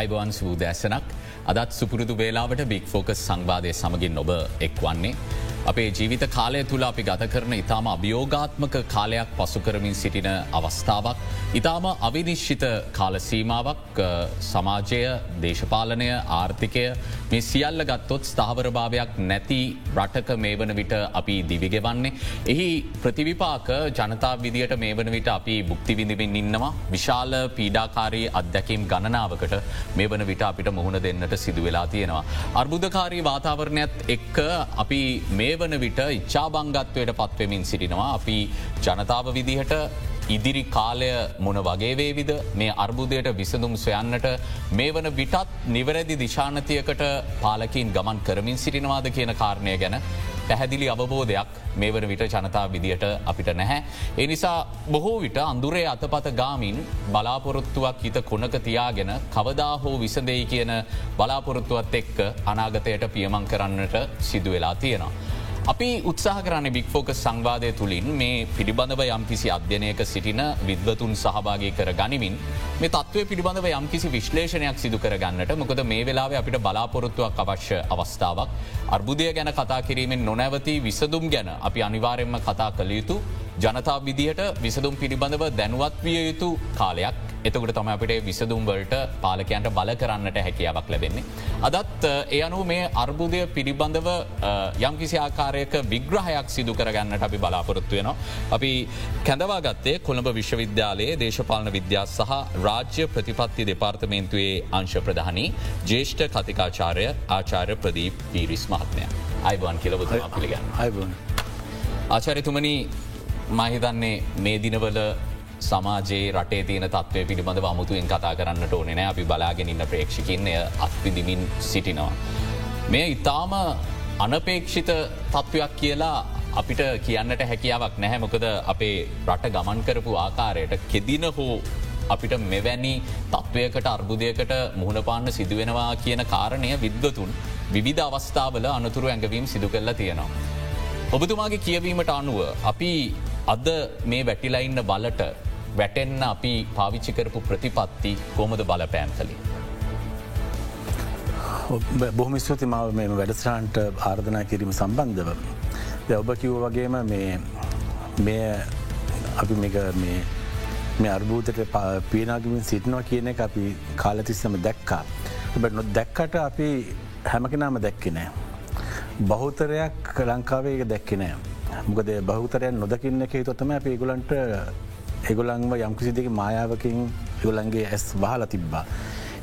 අයිබවන් සූ දැසනක් අදත් සුපුරුදු වේලාවට බික් ෆෝකස් සංවාධය සමගින් නොබ එක් වන්නේ. අපේ ජීවිත කාලය තුළ අපි ගත කරන ඉතාම අභියෝගාත්මක කාලයක් පසුකරමින් සිටින අවස්ථාවක්. ඉතාම අවිනිශ්චිත කාලසීමාවක් සමාජය දේශපාලනය ආර්ථිකය මේ සියල්ල ගත්තොත් ස්ථාවරභාවයක් නැති රටක මේ වන විට අපි දිවිගෙවන්නේ. එහි ප්‍රතිවිපාක ජනතා විදියට මේ වන විට අපි බුක්තිවිඳිමින් ඉන්නවා විශාල පීඩාකාරී අත්දැකීම් ගණනාවකට මේ වන විට අපිට මුහුණ දෙන්නට සිදුවෙලා තියෙනවා. අර්බුධකාරී වාතාවරණයත් එක්ක අපි මේ මේ වන විට ඉච්චාබංගත්වයට පත්වමින් සිටිනවා අපි ජනතාව විදිහට ඉදිරි කාලය මොන වගේවේවිද මේ අර්බුදයට විසඳුම් සොයන්නට මේ වන විටත් නිවැරදි දිශානතියකට පාලකින් ගමන් කරමින් සිටිනවාද කියන කාරණය ගැන පැහැදිලි අවබෝධයක් මේ වන විට ජනතා විදියට අපිට නැහැ. ඒ නිසා බොහෝ විට අඳුරේ අතපත ගාමින් බලාපොරොත්තුවක් හිත කොනක තියාගෙන කවදා හෝ විසඳෙයි කියන බලාපොරොත්තුවත් එක්ක අනාගතයට පියමං කරන්නට සිදුවෙලා තියෙනවා. අපි උත්සාහ කරන්න බික්‍ෆෝක සංවාධය තුළින් මේ පිළිබඳව යම්කිසි අධ්‍යනයක සිටින විද්වතුන් සහභාගය කර ගනිමින් මේ තත්වය පිළිබඳව යම්කිසි විශ්ලේෂණයක් සිදු කරගන්නට මොකද මේ වෙලාව අපිට බලාපොරොත්තුවක් අවශ්‍ය අවස්ථාවක්. අර්බුදය ගැන කතා කිරීමෙන් නොනැවති විසදුම් ගැන අපි අනිවාරෙන්ම කතා කළ යුතු ජනතා විදිහට විසදුම් පිළිබඳව දැනුවත් විය යුතු කාලයක්. එතකට තම අපිට විසදුම්වලට පාලකයන්ට බල කරන්නට හැකියාවක් ලැබෙන්නේ. අදත් ඒ අනු මේ අර්බුදය පිළිබඳව යම්කිසි ආකාරයක විග්‍රහයක් සිදු කරගන්නට අපි බලාපොරොත්තුවයනවා. අපි කැඳවා ගත්තේ කොළඹ විශ්වවිද්‍යාලයේ දේශපාලන විද්‍යා සහ රාජ්‍ය ප්‍රතිපත්ති දෙපාර්තමේන්තුවේ අංශ ප්‍රධානී ජේෂ්ඨ කතිකාචාරය ආචාර්ය ප්‍රදීප් පීරිස් මහත්මය. අයිබන් කියලබුත පිළිගන්න. ආචාරිතුමනි මහිතන්නේ මේ දිනවල සමාජයේ රටේ තියෙන තත්වය පිළිබඳ අමුතුවෙන් කතා කරන්නට ඕනෙනෑ අපි බලාගෙනන්න ප්‍රේක්ෂිකින්නය අත්විදිමින් සිටිනවා. මෙය ඉතාම අනපේක්ෂිත තත්ත්වයක් කියලා අපිට කියන්නට හැකියාවක් නැහැමොකද අපේ රට ගමන් කරපු ආකාරයට කෙදින හෝ අපිට මෙවැනි තත්ත්වයකට අර්බුදයකට මුහුණපාන්න සිදුවෙනවා කියන කාරණය විද්වතුන් විවිධ අවස්ථාවල අනතුරු ඇඟවීම් සිදු කරලා තියෙනවා. ඔබතුමාගේ කියවීමට අනුව අපි අද මේ වැටිලයින්න බලට වැටෙන්න අපි පාවිච්චි කරපු ප්‍රතිපත්ති කොමද බලපෑම් කලින්. බොහම ස්තුති මාව මේ වැඩස්රාන්ට ආර්ධනා කිරීම සම්බන්ධව. ඔබ කිව්ව වගේම මේ අපි මේ අර්භූතට පීනාගමින් සිටිනවා කියන එක අපි කාලතිස්සම දැක්කා. නො දැක්කට අපි හැමකෙනම දැක්කනෑ. බහුතරයක් ලංකාවේ දැක්කනෑ. මොකද බහුතරයන් නොදකින්න එක තොතම අප ඒගුලන්ට එගොලන්ව යම්කිසිදික මායාවකින් යොලන්ගේ ඇස් වහල තිබ්බා.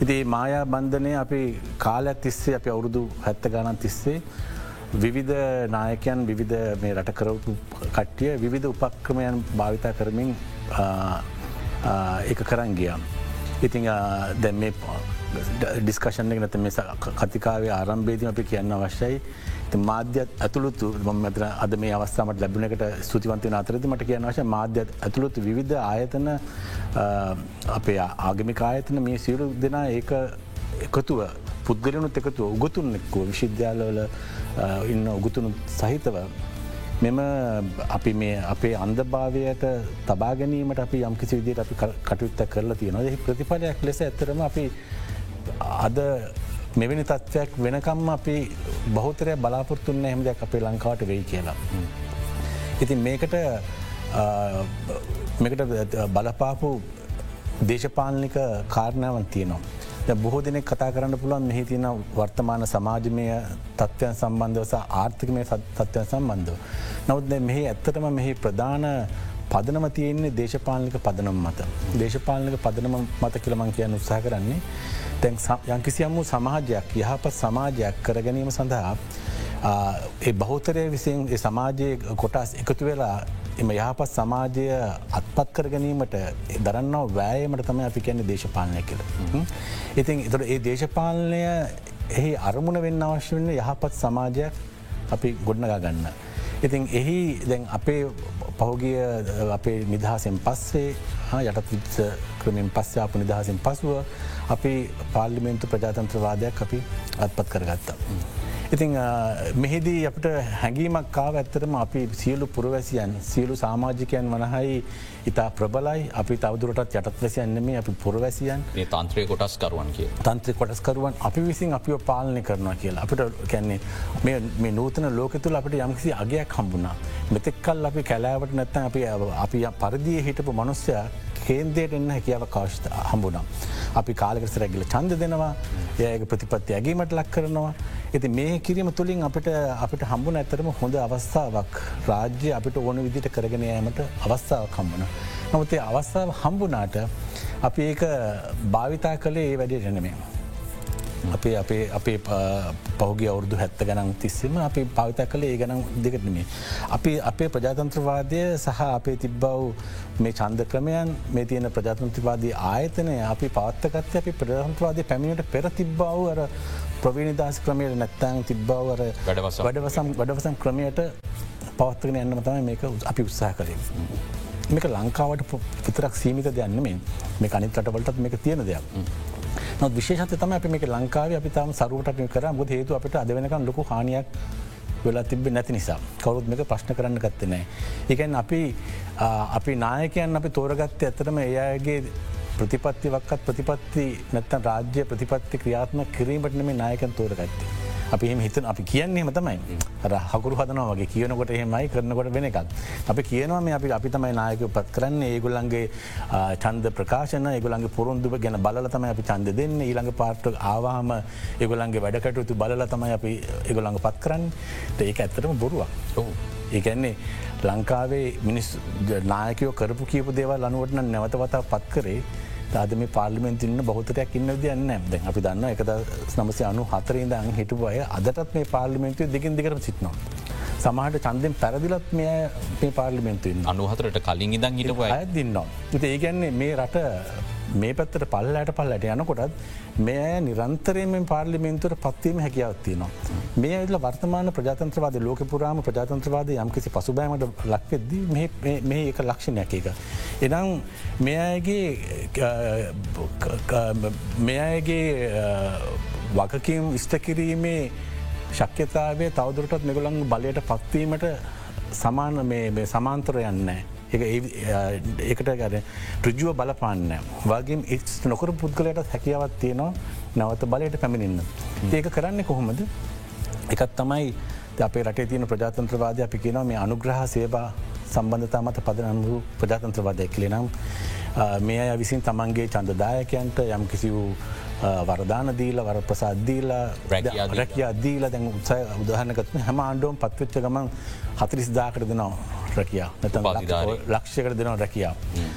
ඉති මායා බන්ධනය අපි කාලයක් තිස්සේ අපි අවුරුදු හැත්ත ගණන් තිස්සේ විවිධ නායකයන් විවිධ මේ රට කරපු කට්ටිය විවිධ උපක්‍රමයන් භාවිතා කරමින් එක කරන් ගියම්. ඉතිං දැ මේ ඩිස්කශන එක නැත මේ කතිකාවේ ආරම්භේදී අපි කියන්න අවශ්‍යයි මාධ්‍යත් ඇතුළුතු මතර අද මේ අවස්ථාමට ලැබුණකට ස්තුතිවන්තය අතරද මට කියන වශ මාධ්‍යත් ඇතුළුතු විවිධ ආයතන අපේ ආගමික ආයතන මේ සියලු දෙනා ඒක එකතුව පුද්ගලනුත් එකතු උගතුන්නෙක්කෝ විශිද්‍යාලවල ඉන්න උගතුනු සහිතව මෙම අපි මේ අපේ අන්දභාවයට තබා ගැනීමට අපි යම්කිසි විදියට අපි කටයුත්ත කරලා තියෙනවා. එහි ප්‍රතිඵලයක් ලෙස ඇතරම අපි අද මෙවැනි තත්ත්වයක් වෙනකම්ම අපි බෞතරය බලාපොරත්තුන්න හෙමදයක් අපේ ලංකාවට වෙයි කියලා. ඉතින් මේකට මේකට බලපාපු දේශපාලනික කාරණාවන් තියනවා. බොහෝ දෙනෙක් කතා කරන්න පුළුවන් මෙහි තියන වර්තමාන සමාජමය තත්ත්වයන් සම්බන්ධව ආර්ථිකමය තත්ත්වයන් සම්බන්ධව. නවත් මෙහි ඇත්තටම මෙහි ප්‍රධාන පදනම තියෙන්නේ දේශපාලනික පදනම් මත. දේශපාලනික පදනම මත කියලමං කියන්න උත්සා කරන්නේ තැන් යංකිසියම් වූ සමාජයක් යහපත් සමාජයක් කරගැනීම සඳහා ඒ බෞතරය විසින් සමාජය කොටස් එකතු වෙලා එම යහපත් සමාජය අත්පත් කර ගැනීමට දරන්නාව වෑයමට තම අපි කියන්නේ දේශපාලනය කියල. ඉතින් එතට ඒ දේශපාලනය එහි අරමුණ වෙන්න අවශ්‍ය වන්න යහපත් සමාජයක් අපි ගොඩනගා ගන්න. ඉතින් එහි දැන් අපේ පහුගිය අපේ නිදහසෙන් පස්සේ යටත් ක්‍රමෙන් පස්සයාපු නිදහසින් පසුව අපි පාර්ලිමෙන්තු ප්‍රජාතන්ත්‍රවාදයක් අපි අත්පත් කරගත්තා. ඉතිං මෙහිදී අපට හැඟීමක් කාව ඇත්තරම අපි සියලු පුරවැසියන් සියලු සාමාජිකයන් වනහයි ඉතා ප්‍රබලයි අපි තවදුරටත් යටත් වැසියන්නම අපි පුරවැසියන් තන්ත්‍රය කොටස් කරුවන් කිය. තන්ත්‍ර කොටස්කරුවන් අපි විසින් අපිෝ පාලනය කරනවා කියලා අපිට කැන්නේ මේ නූතන ලෝක තුළ අපට යම්කිසි අගයක් හම්බුණා. මෙතෙක්කල් අපි කැලෑවට නැත්තන් අපි අපි පරදිය හිටපු මනුස්්‍යයා කේන්දයට එන්න හැකියාව කාශත හම්බුණම්. අපි කාලකස රැගිල චන්ද දෙනවා යක ප්‍රතිපත්ති ඇගීමට ලක් කරනවා. ඇති මේ කිරීම තුළින් අපට අපිට හම්බුන ඇතරම හොඳ අවස්ථාවක් රාජ්‍ය අපිට ඕන විදිට කරගෙන ෑමට අවස්ථාවක් හම්බුණ. නමුතේ අවස්ථාව හම්බුනාට අපි ඒක භාවිතා කළේ ඒ වැඩේ රැනමේ. අපේ අපේ අපේ පහුගේ අවුරදු හැත්ත ගනන් තිස්සෙම අපි පවිත කළේ ඒ ගනම් දෙකටනේ. අපි අපේ ප්‍රජාතන්ත්‍රවාදය සහ අපේ තිබ්බව් මේ චන්ද ක්‍රමයන් මේ තියෙන ප්‍රජාතන්ත්‍රවාදී ආයතනය අපි පවත්තකත්ය අපි ප්‍රජාතන්ත්‍රවාදය පැමිණට පෙර තිබ්බව අර ප්‍රවීනිදස් ක්‍රමයට නැත්තං තිබ්බවර වැඩවසම් වැඩවසම් ක්‍රමයට පවත්වගෙන එන්නම තමයි මේක අපි උත්සාහ කරේ. මේක ලංකාවට විතරක් සීමිත දෙයන්න මේ මේ අනිත් රටවලටත් මේක තියෙන දෙයක්. නොත් විශේෂත තම අපි මේක ලංකාව අපි තම සරුවට කර මුද හේතු අපට අදවෙනකම් ලොකු හානියක් වෙලා තිබ නැති නිසා කවරුත් මේක ප්‍රශ්න කරන්න ගත්තනෑ. එකන් අපි අපි නායකයන් අපි තෝරගත්ත ඇතරම එයාගේ ප්‍රතිපත්ති වක්කත් ප්‍රතිපත්ති නැත්තන් රාජ්‍ය ප්‍රතිපත්ති ක්‍රියාත්ම කිරීමට මේ නායකන් තෝරගත්තේ. අපි එම හිතන අපි කියන්නේම තමයි. හකුරු හදනවා වගේ කියනකොට එහෙමයි කරනකොට වෙන එකක්. අපි කියනවා මේ අපි අපි තමයි නායක පත් කරන්න. ඒගොල්ලන්ගේ චන්ද ප්‍රකාශන ඒගොලන්ගේ පුරුන්දුව ගැන බල තමයි අපි චන්ද දෙන්න. ඊළඟ පාට්ට ආවාම ඒගොලන්ගේ වැඩකටයුතු බලල තමයි අපි ඒගොළඟ පත් කරන්න. ඒක ඇත්තටම බොරුවක්. ඒකැන්නේ ලංකාවේ මිනිස් නායකයෝ කරපු කියපු දේවල් අනුවටන නැවතවතා පත් කරේ තාද මේ පාර්ලිමෙන්තින්න බෞතරයක් ඉන්න දයන්න ඇද අපි දන්න එකද නමසය අනු හතරේදං හිටු අය අදටත් මේ පාර්ලිමෙන්තුව දෙකින් දෙකර සිත්නවා. සමහට චන්දෙන් පැරදිලත් මේ මේ පාර්ලිමෙන්තුවෙන් අනුහතරට කලින් ඉදන් ඉටපු අය දින්නවා. ඒගැන්නේ මේ රට මේ පැත්තට පල්ලට පල්ලට යනකොටත් මේ නිරන්තරයෙන් පාර්ලිමෙන්තුවට පත්වීම හැකියාවත්තිනවා. මේ ඇල වර්තමාන ප්‍රජාතන්ත්‍රවාද ලෝක පුරාම ප්‍රජාතන්ත්‍රවාද යම්කිසි පසුබෑමට ලක්වෙද්දී මේ එක ලක්ෂණයක් එක. එනම් මෙයගේ මෙයගේ වගකම් ඉස්ට කිරීමේ ශක්්‍යතාවේ තවදුරටත් මෙගොළන් බලයට පත්වීමට සමාන සමාන්තර යන්නෑ. ඒකට ගැන ප්‍රජුව බලපාන්න වගේ නොකර පුද්ගලයට හැකියාවත් තියෙනවා නවත බලයට පැමිණින්න. ඒක කරන්න කොහොමද? එකත් තමයි අපේ රටේ තියන ප්‍රජාතන්ත්‍රවාදය අපි කියනවා මේ අනුග්‍රහ සේවා සම්බන්ධතා මත පදනම්ු ප්‍රජාතන්ත්‍රවාදය කලෙනම් මේ අය විසින් තමන්ගේ චන්දදායකයන්ට යම් කිසි වූ වරදාන දීල වර ප්‍රසාද්දීලා රැකයා දීල දැන් උත්සය උදාහනකත්ම හැම ආණ්ඩුවම් පත්වෙච්ච ගමන් හතිරිස් දාකට දෙනවා රැකියා ලක්ෂයකට දෙනවා රැකියා.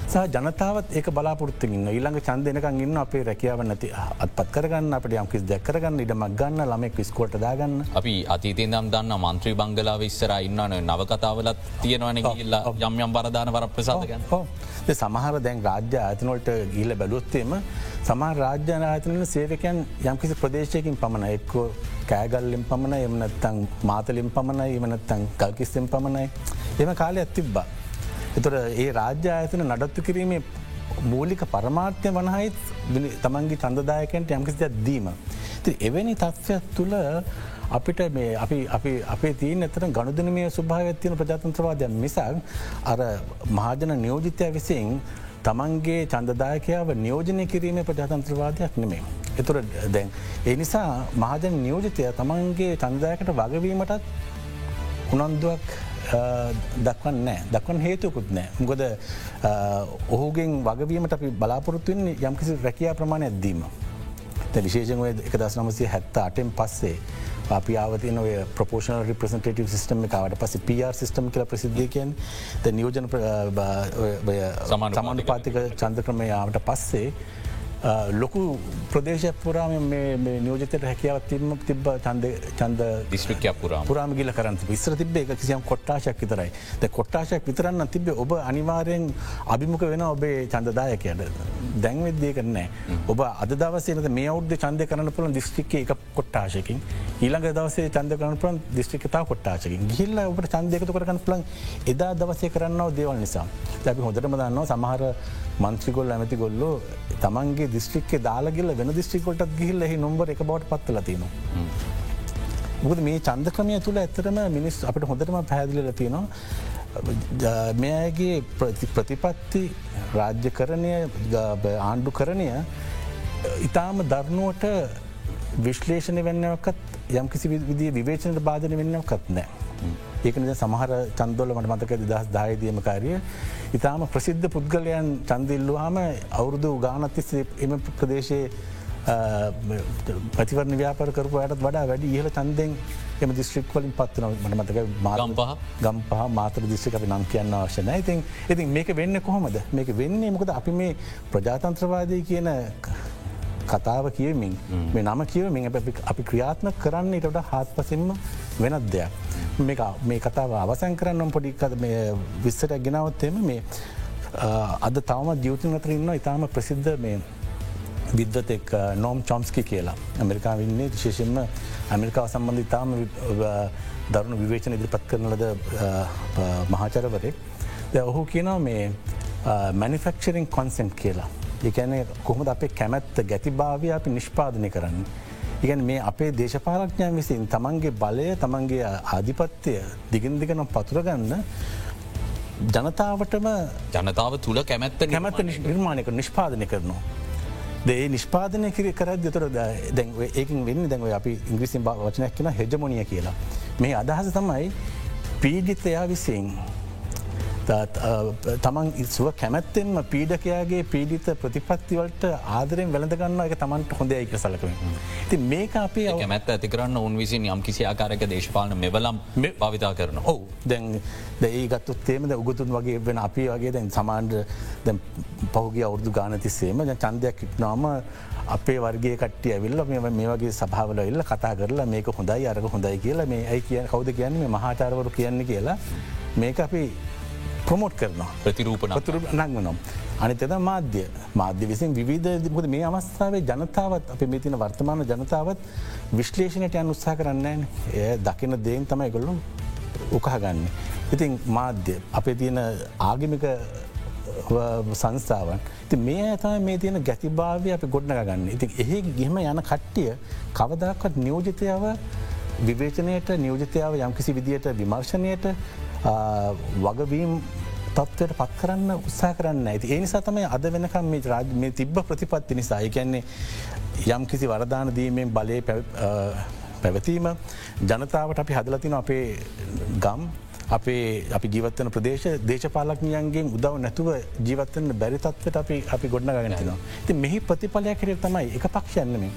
සහ ජනතාවත් ඒක බලාපොරත්තුගන්න ඊළඟ චන්දනකන් ඉන්න අපේ රැකියාව නැති අත්පත් කරගන්න අපට යම්කිස් දැක්කරගන්න ඉඩමක් ගන්න ළමෙක් විස්කෝට දාගන්න අපි අතීතයෙන් දම් දන්න මන්ත්‍රී බංගලාව ඉස්සර ඉන්නන නවකතාවලත් තියෙනවන ඉල්ලා යම් යම් බරධාන වර ප්‍රසාදගන්න සමහර දැන් රාජ්‍ය අතනොට ගිල්ල බැලුත්තේම සමහ රාජ්‍යන ආතනල සේවකයන් යම්කිසි ප්‍රදේශයකින් පමණ එක්කෝ කෑගල්ලෙන් පමණ එමනත්තං මාතලින් පමණ එමනත්තං කල්කිස්සෙන් පමණයි එම කාලය ඇත්තිබ්බා. එතුර ඒ රාජ්‍ය ආයතන නඩත්තු කිරීමේ මූලික පරමාර්ථය වනහයිත් තමන්ගේ චන්දදායකන්ට යම්කිසි දීම. ති එවැනි තත්ත්වයක් තුළ අපිට මේ අපි අපේ තිීන එතර ගණුදනමය සුභාවත්තියන ප්‍රජාතන්ත්‍රවාදය මිසක් අර මහාජන නියෝජිතය විසින් තමන්ගේ චන්දදායකයාව නියෝජනය කිරීම ප්‍රජාතන්ත්‍රවාදයක් නෙමේ. එතුර දැන්. ඒ නිසා මහජන නියෝජිතය තමන්ගේ චන්දදායකට වගවීමටත් උනන්දුවක් දක්වන්න නෑ දක්වන් හේතුකුත් නෑ. මොකද ඔහුගෙන් වගවීමට අපි බලාපොරොත්තුවෙන් යම්කිසි රැකයා ප්‍රමාණය ඇදීම. විශේෂය එක දස් නමසය හැත්ත අටෙන් පස්සේ අපි ආවතින ඔය ප්‍රපෝෂන රිප්‍රසටටව සිස්ටම එකවට පස PR සිස්ටම් කියල ප්‍රසිද්ධියකෙන් ද නියෝජන සමාන පාතික චන්ද ක්‍රමයාවට පස්සේ ලොකු ප්‍රදේශ පුරාම නියෝජතයට හැකියාවත් තිම තිබ චන්ද චන්ද දිස්ත්‍රික්කයක් පුරා පුරාම ගිල කරන්න විස්ර තිබේ එක කිසියම් කොට්ටාශක් විතරයි. ද කොට්ටාශයක් විතරන්න තිබේ ඔබ අනිවාරයෙන් අභිමුක වෙන ඔබේ චන්දදායකයට දැන්වෙද්දිය කරනෑ ඔබ අද දවසේනද මේ අවුද්ධ චන්දය කරන්න පුළන් දිස්ත්‍රික්ක එක කොට්ටාශයකින්. ඊළඟ දවසේ චන්ද කරන පුළන් දිස්ත්‍රිකතා කොට්ටාශකින් ගිල්ල ඔබට චන්දයකතු කරන්න පුළන් එදා දවසය කරන්නව දේවල් නිසා. ඇැපි හොඳටම දන්නවා සමහර මන්ත්‍රිකොල් ඇමති ගොල්ලෝ තමන්ගේ දිස්ත්‍රික්ක දාලගල වෙන දිස්ත්‍රිකොටත් ගිහිල්ල එහි නොම්බර එක බවට පත්වල තියෙන. මුකද මේ චන්දක්‍රමය තුළ ඇතරම මිනිස් අපට හොඳටම පැදිලිල තියෙනවා මෙයගේ ප්‍රතිපත්ති රාජ්‍ය කරණය ආණ්ඩු කරණය ඉතාම දරුණුවට විශ්ලේෂණය වෙන්නවකත් යම් කිසි විදිිය විවේචනට බාධන වෙන්නවකත් නෑ. ඒක නිද සමහර චන්දොල මට මතක දස් දායදියමකාරිය. ඉතාම ප්‍රසිද්ධ පුද්ගලයන් චන්දිල්ලුවාම අවුරුදු ගානත්තිස් එම ප්‍රදේශයේ ප්‍රතිවරණ ව්‍යාපර කරපු අයටත් වඩා වැඩි ඉහල චන්දෙන් එම දිස්ත්‍රික් වලින් පත්වන මට මතක මාගම්පහ ගම්පහ. මාතර දිස්ත්‍රික අපි නම් කියන්න අවශ්‍යන ඉතින් ඉතින් මේක වෙන්න කොහොමද? මේක වෙන්නේ මොකද? අපි මේ ප්‍රජාතන්ත්‍රවාදය කියන කතාව කියමින් මේ නම කියවමින් අපි ක්‍රියාත්ම කරන්න ඉටට හත් පසින්ම වෙනත් දෙයක්. මේ කතාව අවසන් කරන්නම් පොඩික් විස්සට ගෙනවත්තේම මේ අද තවම ජීවතින් අතර ඉන්න ඉතාම ප්‍රසිද්ධ මේ විද්වතෙක් නෝම් චොම්ස්කි කියලා. ඇමරිකා වින්නේ විශේෂෙන්ම ඇමරිකාව සම්බන්ධ ඉතාම දරුණු විවේචන ඉදිරිපත් කරන ලද මහාචරවරෙක් ඔහු කියනවා මේ මැනිෆෙක්චරිං කොන්සෙන්ට් කියලා. එකන කොහොමද අපේ කැමැත්ත ගැති භාවය අපි නිෂ්පාදනය කරන්න. ඉගැන මේ අපේ දේශපාලක්ඥයන් විසින් තමන්ගේ බලය තමන්ගේ ආධිපත්‍යය දිගින් දිගනම් පතුරගන්න ජනතාවටම ජනතාව තුළ කැමැත්ත කැමැත්ත නිර්මාණයක නිෂ්පාදනය කරනවා. දේ නිෂ්පාදනය කිර කරත් යතුර දැන් ඒකින් වෙන්න දැන්ව අපි ඉංග්‍රිසිම් වචනයක් කියෙන හෙජමොනිය කියලා. මේ අදහස තමයි පීඩිතයා විසින් තමන් ඉස්ුව කැමැත්තෙන්ම පීඩකයාගේ පීඩිත ප්‍රතිපත්තිවලට ආදරෙන් වැළඳගන්න එක තමන්ට හොඳ එක සලකම. ති මේක අපි කැමැත් ඇති කරන්න උන් විසින් යම් කිසි ආකාරක දේශපාලන මෙවලම් භවිතා කරන ඔහු දැන් දැයි ගත්තුත් තේමද උගතුන් වගේ වෙන අපි වගේ දැන් සමාන්ඩ පහුගේ අවුරදු ගානතිස්සේම චන්දයක් ඉක්නාම අපේ වර්ගේ කට්ටිය ඇවිල්ල මේ වගේ සභාවල එල්ල කතා කරලා මේක හොඳයි අරග හොඳයි කියලා මේ ඇයි කිය කවද කියන්නේ? මහාචාරවරු කියන්න කියලා මේක අපි ප්‍රමෝට් කරනවා. ප්‍රතිරූපන තුර නංවනම්. අනිතද මාධ්‍ය. මාධ්‍ය විසින් විධ මේ අවස්ථාවේ ජනතාවත් අප මෙතින වර්තමාන ජනතාවත් විශ්ලේෂණයට යන් උත්සා කරන්න එය දකින දේෙන් තමයි ගොල්ලුම් උකහගන්න. ඉතින් මාධ්‍ය අපේ තියෙන ආගමික සංස්ථාවන්. ති මේ ඇතම මේ තියෙන ගැතිභාවය අපි ගොඩ්නග ගන්න ඉති එහි ගිහම යන කට්ටිය කවදක්වත් නියෝජිතයාව විවේචනයට නියෝජිතයාව යම්කිසි විදියට විමර්ශනයට වගවීම් තත්වයට පත් කරන්න උත්සා කරන්න ඇති ඒ නිසා තමයි අද වෙනකම් මේ රාජ මේ තිබ්බ ප්‍රතිපත්ති නිසා එකන්නේ යම් කිසි වරදාන දීමෙන් බලය පැවතීම ජනතාවට අපි හදලතින අපේ ගම් අපේ අපි ජීවත්තන ප්‍රදේශ දේශපාලක්ඥයන්ගේ උදව නැතුව ජීවත්තන්න බැරි තත්වට අපි අපි ගොඩනගගෙනතිනවා. ති මෙහි ප්‍රතිඵලයක් කර තමයි එක පක්ෂයන්නමින්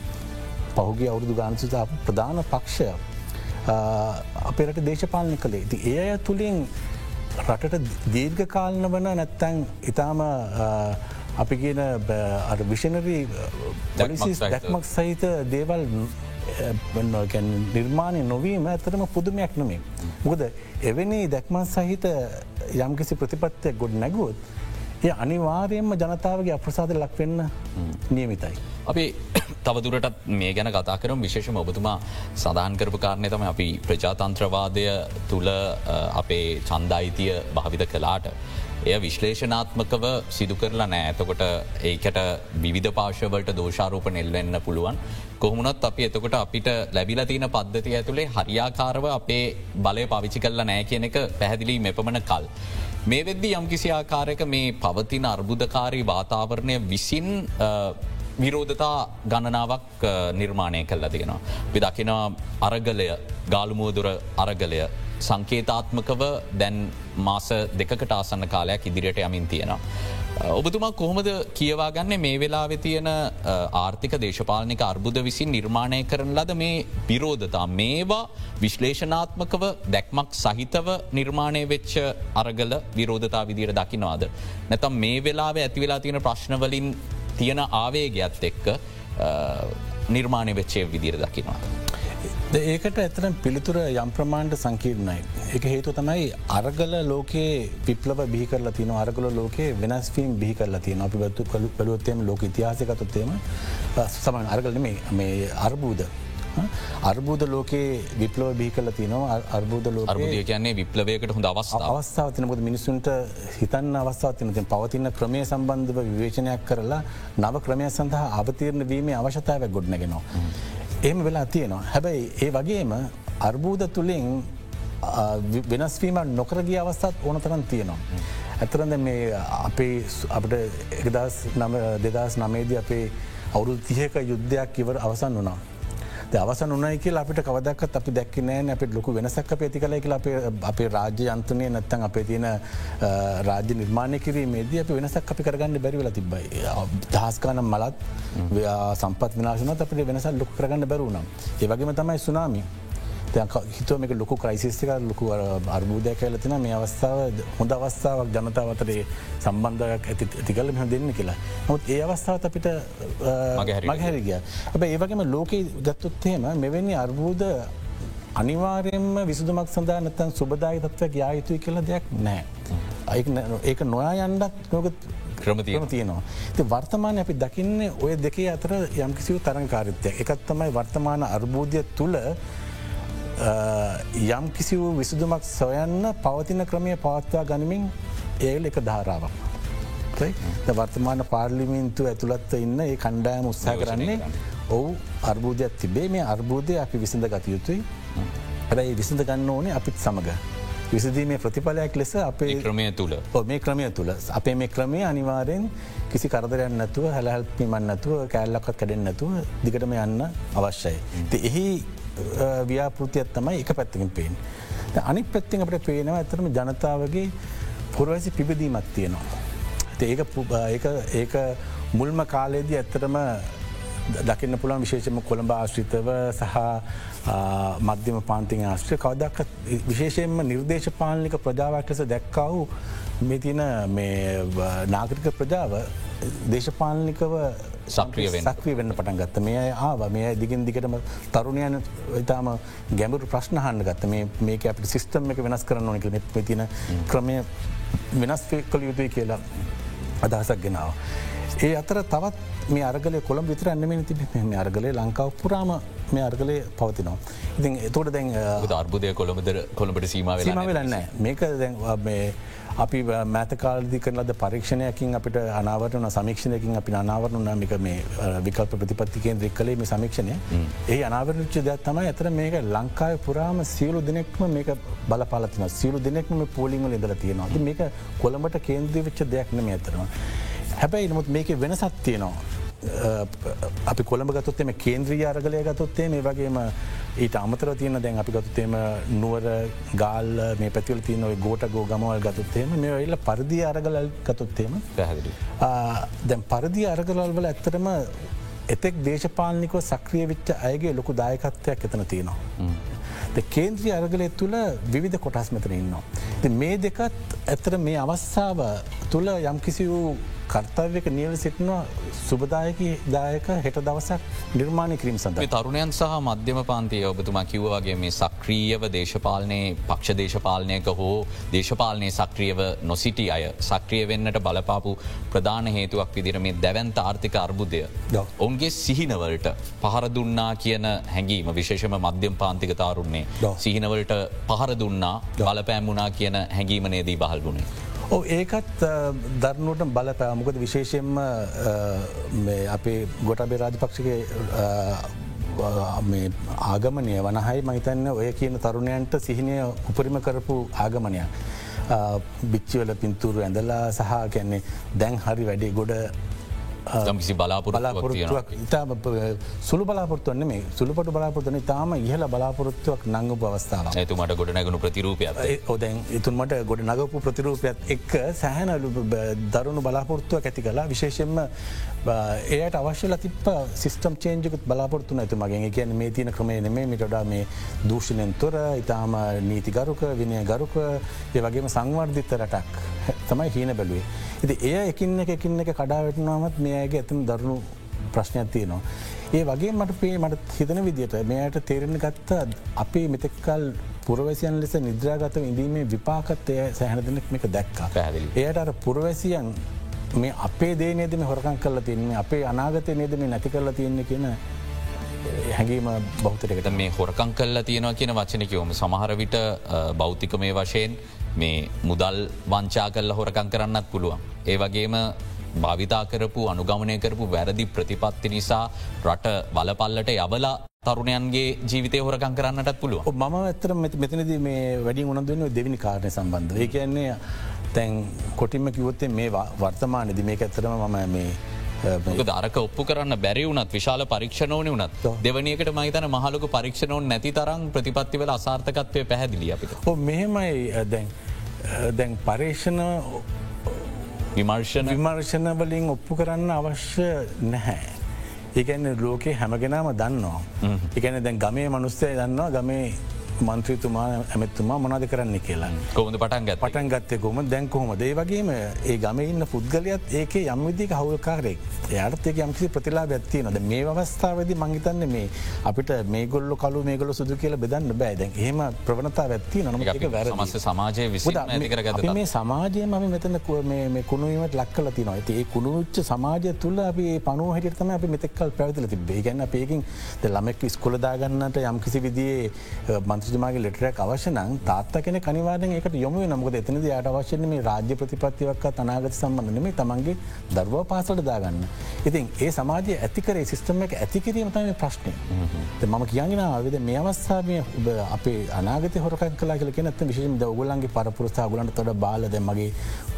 පහුගේ අවුරුදු ගාන්සිතා ප්‍රධාන පක්ෂය අපේරට දේශපාලනය කළේ. ති ඒ අය තුළින් රටට දීර්ඝ කාලන වන නැත්තැන් ඉතාම අපි කියන විෂණරී දැක්මක් සහිත දේවල් නිර්මාණය නොවීම ඇතරම පුදුමයක් නොමේ. මුකද එවැනි දැක්මන් සහිත යම්කිසි ප්‍රතිපත්තිය ගොඩ නැගුවොත් ඒ අනිවාර්යෙන්ම ජනතාවගේ අප්‍රසාද ලක්වෙන්න නියමිතයි. අපි තවදුරටත් මේ ගැන කතා කරම් විශේෂම ඔබතුමා සඳහන් කරපු කාරණය තම අපි ප්‍රජාතන්ත්‍රවාදය තුළ අපේ චන්දයිතිය භාවිත කලාට. එය විශ්ලේෂනාත්මකව සිදු කරලා නෑ ඇතකොට ඒකට විධ පාශවලට දෝෂාරූප නෙල්වෙන්න පුළුවන්. කොහමුණත් අපි එතකොට අපිට ලැබිල තියන පද්ධතිය ඇතුළේ හරියාකාරව අපේ බලය පවිචි කරලා නෑ කියන එක පැහැදිලි මෙපමණ කල්. මේ වෙද්දි යම්කිසි ආකාරයක මේ පවතින අර්බුදකාරී වාතාවරණය විසින් විරෝධතා ගණනාවක් නිර්මාණය කල්ල තියෙනවා. විදකිනවා අරගලය ගාලුමුවදුර අරගලය සංකේතාත්මකව දැන් මාස දෙකට ආසන්න කාලයක් ඉදිරියට යමින් තියෙනවා. ඔබතුමා කොහොමද කියවා ගන්න මේ වෙලා තියෙන ආර්ථික දේශපාලනික අර්බුද විසින් නිර්මාණය කරන ලද මේ විරෝධතා මේවා විශ්ලේෂනාත්මකව දැක්මක් සහිතව නිර්මාණය වෙච්ච අරගල විරෝධතා විදිර දකිනවාද. නැතම් මේ වෙලාව ඇතිවෙලා තියෙන ප්‍රශ්නවලින් තියෙන ආවේගයක්ත් එක්ක නිර්මාණය වෙච්චේ විදිර දකිනවා. ඒකට ඇතන පිළිතුර යම් ප්‍රමාණ්ඩ සංකීර්ණයි. එක හේතු තමයි අරගල ලෝකයේ විප්ලව බිහි කරලා තින අරගල ලෝකේ වෙනස්වීම් බිහි කරලා තියන අපි බත්තු කළු පලුවත්තේම ලෝක ඉතිහාසකතොත්තේම සමන් අරගල මේ අර්බූද අර්බූද ලෝකයේ විප්ලව බී කල තිනවා අර්බූද ලෝ අර්බුදය කියන්නේ විප්ලවයකට හොඳ අවස්ථා අවස්ථාවතින ොද මිනිසුන්ට හිතන්න අවස්ථාවතින පවතින ක්‍රමය සම්බන්ධව විවේචනයක් කරලා නව ක්‍රමය සඳහා අවතීරණ වීමේ අවශ්‍යතාව ගොඩනගෙනවා. ඒම වෙලා තියෙනවා හැබැයි ඒ වගේම අර්බූද තුළින් වෙනස්වීම නොකරගිය අවස්ථත් ඕනතරන් තියෙනවා. ඇතරද මේ අපේ අපට එකදස් නම දෙදස් නමේද අපේ අවුරුදු තියක යුද්ධයක් ඉවර අවසන් වනා. අවසන් උනයි කියල අපිට කවදක්ත් අපි දැක්ක නෑ අපට ලොකු වෙනසක් අප ඇති කල කියල අපේ රාජ්‍ය අන්තනය නැත්තන් අපේ තියෙන රාජ්‍ය නිර්මාණය කිරීමේදී අප වෙනසක් අපි කරගන්න බැරිවෙල තිබයි. දහස්කානම් මලත් සම්පත් විනාශනත් අපට වෙනසල් ලොක කරගන්න බැරුණම්. ඒවගේම තමයි සුනාමී. හිතුව මේක ලොකු ක්‍රයිසිස්තික ලොකු අර්බූදය කඇලතින මේ අවස්ථාව හොඳ අවස්ථාවක් ජනතාවතරේ සම්බන්ධයක් ඇති ඇතිකල මෙහ දෙන්න කියලා. නොත් ඒ අවස්ථාවත් අපිට මගහැරගිය. ඇබ ඒවගේම ලෝකයේ ගත්තොත්තේම මෙවැනි අර්බූද අනිවාරයෙන්ම විසුදුමක් සඳහා නතන් සුබදායි තත්වයක් යායුතුයි කියලා දෙයක් නෑ. ඒක නොයා යන්ඩත් නොක ක්‍රමතියම තියෙනවා. ති වර්තමාන අපි දකින්නේ ඔය දෙකේ අතර යම්කිසිව තරංකාරිත්‍යය එකත් තමයි වර්තමාන අර්බූධය තුළ යම් කිසි වූ විසුදුමක් සොයන්න පවතින ක්‍රමය පවත්වා ගනිමින් ඒල් එක ධාරාවක්. වර්තමාන පාර්ලිමින්තු ඇතුළත්ව ඉන්න ඒ කණ්ඩායම උත්සා කරන්නේ ඔවු අර්බූධයක් තිබේ. මේ අර්බූධය අපි විසිඳ ගතයුතුයි හැබැයි විසිඳ ගන්න ඕනේ අපිත් සමඟ. විසදීමේ ප්‍රතිඵලයක් ලෙස අපේ ක්‍රමය තුළ මේ ක්‍රමය තුළ අපේ මේ ක්‍රමය අනිවාරයෙන් කිසි කරදරයක් නැතුව හැලහැල්පිමන් නැතුව කෑල්ලක්ත් කැඩෙන් නැතුව දිගටම යන්න අවශ්‍යයි. එහි ව්‍යාපෘතියත් තමයි එක පැත්තකින් පේෙන්. අනි පැත්තිෙන් අපට පේනවා ඇතරම ජනතාවගේ පුරවැසි පිබදීමත් තියෙනවා. ඒක ඒක මුල්ම කාලයේදී ඇත්තටම දකින්න පුළන් විශේෂම කොළඹ ආශ්‍රිතව සහ මධ්‍යම පාන්තිං ආශ්‍රය කවදක් විශේෂයෙන්ම නිර්දේශ පාලනික ප්‍රජාවක් ලෙස දැක්කවු මේ තියන නාගරික ප්‍රජාව දේශපාලනිකව සක්‍රිය සක්‍රී වෙන්න පටන් ගත්ත. මේ ආව. මේ දිගින් දිගටම තරුණයන ඉතාම ගැඹුරු ප්‍රශ්නහන්න ගත්ත. මේක අපට සිිස්ටම් එක වෙනස් කරන්න ඕනක තින ක්‍රමය වෙනස් කළ යුතුයි කියලා අදහසක් ගෙනාව. ඒ අතර තවත් මේ අරගල කොළම් විතර අන්නම තිබ මේ අරගලේ ලංකාව පුරාම මේ අර්ගලය පවතිනවා. ඉතින් එතෝට දැන් අර්බුදය කොළඹද කොළඹට සීම වෙලන්න මේක දැන් අපි මෑතකාලදි කරලද පරීක්ෂණයකින් අපිට අනාවරන සමීක්ෂණයකින් අපි අනාවරන නමික මේ විකල්ප ප්‍රතිපත්තිකෙන් දෙක් කලේ මේ සමීක්ෂණය. ඒ අනාවරච්ච දෙයක් තමයි ඇතර මේක ලංකාය පුරාම සියලු දෙනෙක්ම මේක බලපාලතින සියලු දෙනෙක්ම පෝලිංවල ඉදල තියෙනවා. මේක කොළඹට කේන්ද්‍රී වෙච්ච දෙයක් නම ඇතරවා. හැබැයි නමුත් මේක වෙනසත් තියෙනවා. අපි කොළඹ ගතුත්තේම කේන්ද්‍රී අරගලය ගතුත්තේ මේ වගේම ඊට අමතර තියන දැන් අපි ගතුත්තේම නුවර ගාල් මේ පැතිවල තියන ඔය ගෝට ගෝ ගමවල් ගතුත්තේම මේ එල්ල පරදි අරගල ගතුත්තේම පැහැදිලි. දැන් පරදි අරගලල්වල ඇත්තරම එතෙක් දේශපාලනිකව සක්‍රිය විච්ච අයගේ ලොකු දායකත්වයක් එතන තියෙනවා. කේන්ද්‍රී අරගලය තුළ විධ කොටස් මෙතන ඉන්නවා. මේ දෙකත් ඇතර මේ අවස්ථාව තුළ යම්කිසි වූ කර්තව්‍යක නියල සිටිනවා සුබදායක දායක හෙට දවසක් නිර්මාණය කිරීම සඳ. තරුණයන් සහ මධ්‍යම පන්තිය ඔබතුමා කිව්වගේ මේ සක්‍රීයව දේශපාලනය පක්ෂ දේශපාලනයක හෝ දේශපාලනය සක්‍රියව නොසිටි අය සක්‍රිය වෙන්නට බලපාපු ප්‍රධාන හේතුවක් විදිර මේ දැවන්ත ආර්ථික අර්බුදය. ඔවන්ගේ සිහිනවලට පහර දුන්නා කියන හැඟීම විශේෂම මධ්‍යම පාන්තික තාරුන්නේ සිහිනවලට පහර දුන්නා බලපෑම්මුණනා කියන හැඟීමනේදී බහල්ගුණේ. ඕ ඒකත් දරනුවට බලපෑ මොකද විශේෂයෙන්ම අපේ ගොටබේ රාජපක්ෂක ආගමනය වනහයි මහිතන්න ඔය කියන තරුණයන්ට සිහිනය උපරිම කරපු ආගමනයක්. බිච්චිවල පින්තුරු ඇඳලා සහ කියන්නේ දැන් හරි වැඩේ ගොඩ කිසි බලාපොරොත්තුවක් ඉතා සුළු බලාපොරත්තුවන්න මේ සුළුපට බලාපොරත්තුන තාම ඉහල බලාපොරොත්තුවක් නංගු අවස්ථාව ඇතුමට ගොඩ නැගුණු ප්‍රතිරූපය ඔදැන් ඉතුන්මට ගොඩ නගපු ප්‍රතිරූපයත් එක් සැහැනලු දරුණු බලාපොරත්තුවක් ඇති කලා විශේෂෙන්ම ඒයට අවශ්‍යල තිප සිස්ටම් චේන්ජකුත් බලාපොරත්තු ඇතු මගේ කියන මේ තියන ක්‍රමය නෙමේ මිටඩා මේ දූෂණයෙන් තොර ඉතාම නීතිගරුක විනය ගරුක ඒ වගේම සංවර්ධිත රටක්. තමයි හීන බැලුවේ. ඉති එය එකින් එක එකින් එක කඩාවටනාවත් මේ අයගේ ඇතම දරුණු ප්‍රශ්නයක් තියනවා. ඒ වගේ මට පේ මට හිතන විදිට මෙයට තේරෙන ගත්ත අපේ මෙතෙක්කල් පුරවැසියන් ලෙස නිද්‍රාගත ඉදීමේ විපාකත්තය සැහැනදනෙක් මේක දැක්කා පැදිලි. එයට අර පුරවැසියන් මේ අපේ දේ නේදම හොරකන් කරල තින්නේ අපේ අනාගතය නේදම නැති කරලා තියන්නේ කියන හැඟීම බෞතරකට මේ හොරකං කල්ලා තියෙනවා කියන වචනකවම සමහරවිට බෞතික මේ වශයෙන් මේ මුදල් වංචා කල්ල හොරකං කරන්නත් පුළුවන්. ඒ වගේම භාවිතා කරපු අනුගමනය කරපු වැරදි ප්‍රතිපත්ති නිසා රට බලපල්ලට යබලා තරුණයන්ගේ ජීවිතය හොරකං කරන්නටත් පුළුව මම ඇතර මෙතනද මේ වැඩි උනදුවන්න දෙවිනි කාරණය සම්බන්ධ ඒ කියන්නේ තැන් කොටින්ම කිවොත්තේ මේ වර්තමානද මේක ඇතරම මම මේ දරක ඔප්පු කරන්න බැරි වුනත් විශාල පරීක්ෂණෝන වනත් දෙවනියකට මහිතන මහලක පරීක්ෂණෝන් නැති තරම් ප්‍රතිපත්තිවල අසාර්ථකත්වය පැහැදිලි අපිට. මෙහෙමයි දැන් දැන් පර්ේෂණ විමර්ශන. විමර්ශන වලින් ඔප්පු කරන්න අවශ්‍ය නැහැ. ඒකන්න ලෝකේ හැමගෙනම දන්නවා. එකන දැන් ගමේ මනුස්සය දන්නවා ගමේ මන්ත්‍රීතුමා ඇමත්තුමා මොනාද කරන්න කියලා. කොමද පටන් ගත් පටන් ගත්තය කොම දැන් කොහොම දේ වගේම ඒ ගම ඉන්න පුද්ගලයත් ඒක යම්විදික හවුල්කාරෙක් යාර්තයක යම්කිසි ප්‍රතිලා ඇත්තිය නොද මේ අවස්ථාවද මංහිතන්න මේ අපිට මේ ගොල්ල කලු මේ ගොල සුදු කියල බෙදන්න බෑදැන් එහෙම ප්‍රවණතා ඇත්ති නොම වැ මස සමාජය විසි මේ සමාජය ම මෙතන කුණුවීමට ලක්කල තින ඇති ඒ කුණුච්ච සමාජය තුළ අපි පනු හටිතම අපි මෙතෙක්කල් පැවතිල තිබේ ගැන්න පේකින් ළමෙක් ස්කොලදාගන්නට යම්කිසි විදිේ මන්ත්‍ර මන්ත්‍රජමාගේ ලෙටරක් අවශ්‍යනං තාත්ත කෙන කනිවාරෙන් එකට යොම නමුද එතනද යට අවශ්‍යන මේ රාජ්‍ය ප්‍රතිපත්තිවක් අනාගත සම්බන්ධනම තමන්ගේ දර්ව පාසට දාගන්න. ඉතින් ඒ සමාජය ඇතිකරේ සිස්ටම එක ඇතිකිරීම තම ප්‍රශ්නය. මම කියගෙන ආවිද මේ අවස්ථාවය ඔබ අපේ අනාගත හොරක කලා කියල නැත විශෂම දවගලන්ගේ පරපුරස්ථා ගලන්ට තොට බාලද මගේ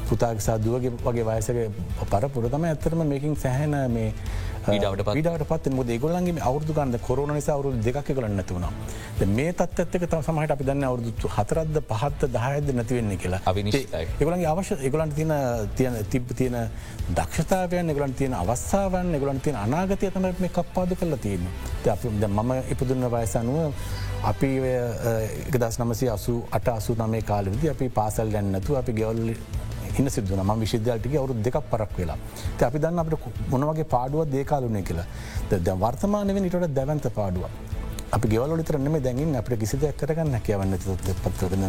පුතාක්සා දුවගේ වගේ වයසක පරපුර තම ඇත්තරම මේකින් සැහැන මේ ඩට පිඩට පත් මුද ගොල්ලන්ගේ අවුදු ගන්න කොරුණ නිසා අවුරු දෙක් කලන්න තුුණා. මේ තත්ක තම සමහට අපි දන්න අවුදු හතරද පහත්ත දහයද නැතිවෙන්නේ කියලා. එගලන්ගේ අවශ්‍ය එගලන්ට තින තියන තිබ තියෙන දක්ෂතාවයන් එගලන් තියෙන අවස්සාාවන් එගලන් තියෙන අනාගතය තම මේ කප්පාද කරලා තියෙන අප මම ඉපදුන්න වයසනුව අපි එකදස් නමසි අසු අට අසු නමේ කාලවිදි අපි පාසල් ගැන්නතු අපි ගෙවල්ල ඉන්න සිදුවන ම විශද්‍යාලටික අවරු දෙක් පරක් වෙලා. අපි දන්න අපට මොනවගේ පාඩුව දේකාලුණය කියලා. ද වර්තමානව නිට දැවන්ත පාඩුව අපි ගෙවලොතරන්නේ දැගින් අපට කිසිදයක් කරගන්න කියවන්න පත්වරන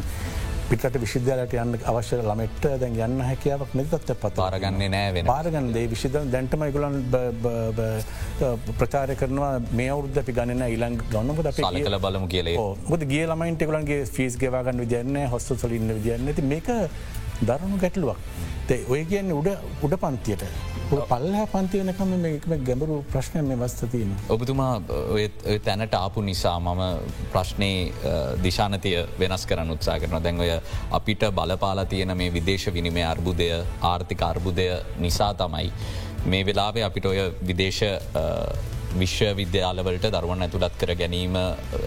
පිට විශද්‍යාලට යන්න අවශ්‍ය ළමට දැන් යන්න හැකියාවක් නැතත් පත් පාරගන්නේ නෑ පාරගන්දේ විශිද දැන්ටමයිගුලන් ප්‍රචාර කරනවා මේ අවුද්ධ අපි ගන්න ඉලං ගන්නක අප කල බලමු කියලේ ොද ගිය ළමයින්ට ගුලන්ගේ ෆිස් ගවාගන්න විදින්න හොස්ත සොලින්න විදින්න ඇති මේක දරුණු ගැටලුවක්. ඔය කියන්න උඩ උඩ පන්තියට පල්ල පන්තියනකම මේකම ගැඹරු ප්‍රශ්නය මේ වස්තතියන. ඔබතුමා තැනට ආපු නිසා මම ප්‍රශ්නය දිශානතිය වෙනස් කරන්න උත්සා කරන දැන්ඔය අපිට බලපාලා තියෙන මේ විදේශ විනිමය අර්බුදය ආර්ථික අර්බුදය නිසා තමයි. මේ වෙලාවේ අපිට ඔය විදේශ විශ්ව විද්‍යාලවලට දරුවන් ඇතුළත් කර ගැනීම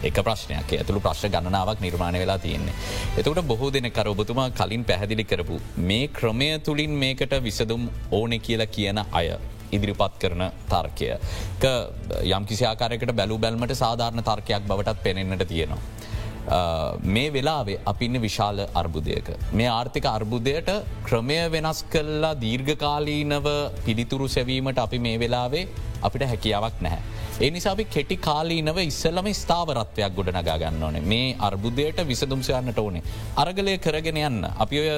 එක ප්‍රශ්නයක් ඇතුළු ප්‍රශ්න ගණනාවක් නිර්මාණය වෙලා තියෙන්නේ. එතකට බොහෝ දෙන කර ඔබතුමා කලින් පැහැදිලි කරපු මේ ක්‍රමය තුළින් මේකට විසදුම් ඕනෙ කියලා කියන අය. ඉදිරිපත් කරන තර්කය. යම් කිසිආකාරයකට බැලු බැල්මට සාධාරණ තර්කයක් බවටත් පෙනෙන්න්නට තියෙනවා. මේ වෙලාවේ අපින්න විශාල අර්බුදයක. මේ ආර්ථික අර්බුදයට ක්‍රමය වෙනස් කල්ලා දීර්ඝකාලීනව පිළිතුරු සැවීමට අපි මේ වෙලාවේ අපිට හැකියාවක් නැහැ. ඒ නිසාි කෙටි කාලීනව ඉස්සල්ලම ස්ථාවරත්වයක් ගොඩ නගා ගන්න ඕනේ මේ අර්බුදයට විසදුම්සයන්නට ඕනේ. අරගලය කරගෙන යන්න. අපි ඔය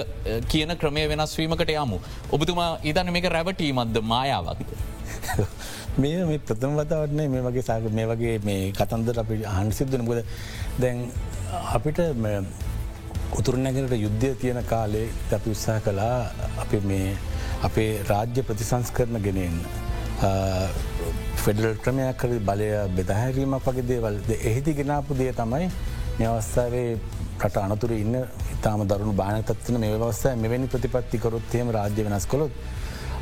කියන ක්‍රමය වෙනස්වීමකට යමු. ඔබතුමා ඉදන්න මේක රැවටීමත්ද මායාවක්ද. මේ මේ ප්‍රථම වතාවටනේ මේ වගේ සාග මේ වගේ මේ කතන්දර අපි අහන් සිද්ධන බොද දැන් අපිට උතුරනැගෙනට යුද්ධය තියෙන කාලේ අපි උත්සාහ කලා අපි මේ අපේ රාජ්‍ය ප්‍රතිසංස් කරන ගෙනෙන් ෆෙඩල් ක්‍රමයක් කර බලය බෙදහැරීමක් වගේ දේවල්. එහිදි ගෙනාපු දේ තමයි මේ අවස්ථාවේ රට අනතුර ඉන්න ඉතාම දරුණු බානතත්වන මේ අවස්ථා මෙවැනි ප්‍රතිපත්තිකොරොත්යම රාජ්‍ය වෙනස් කොළොත්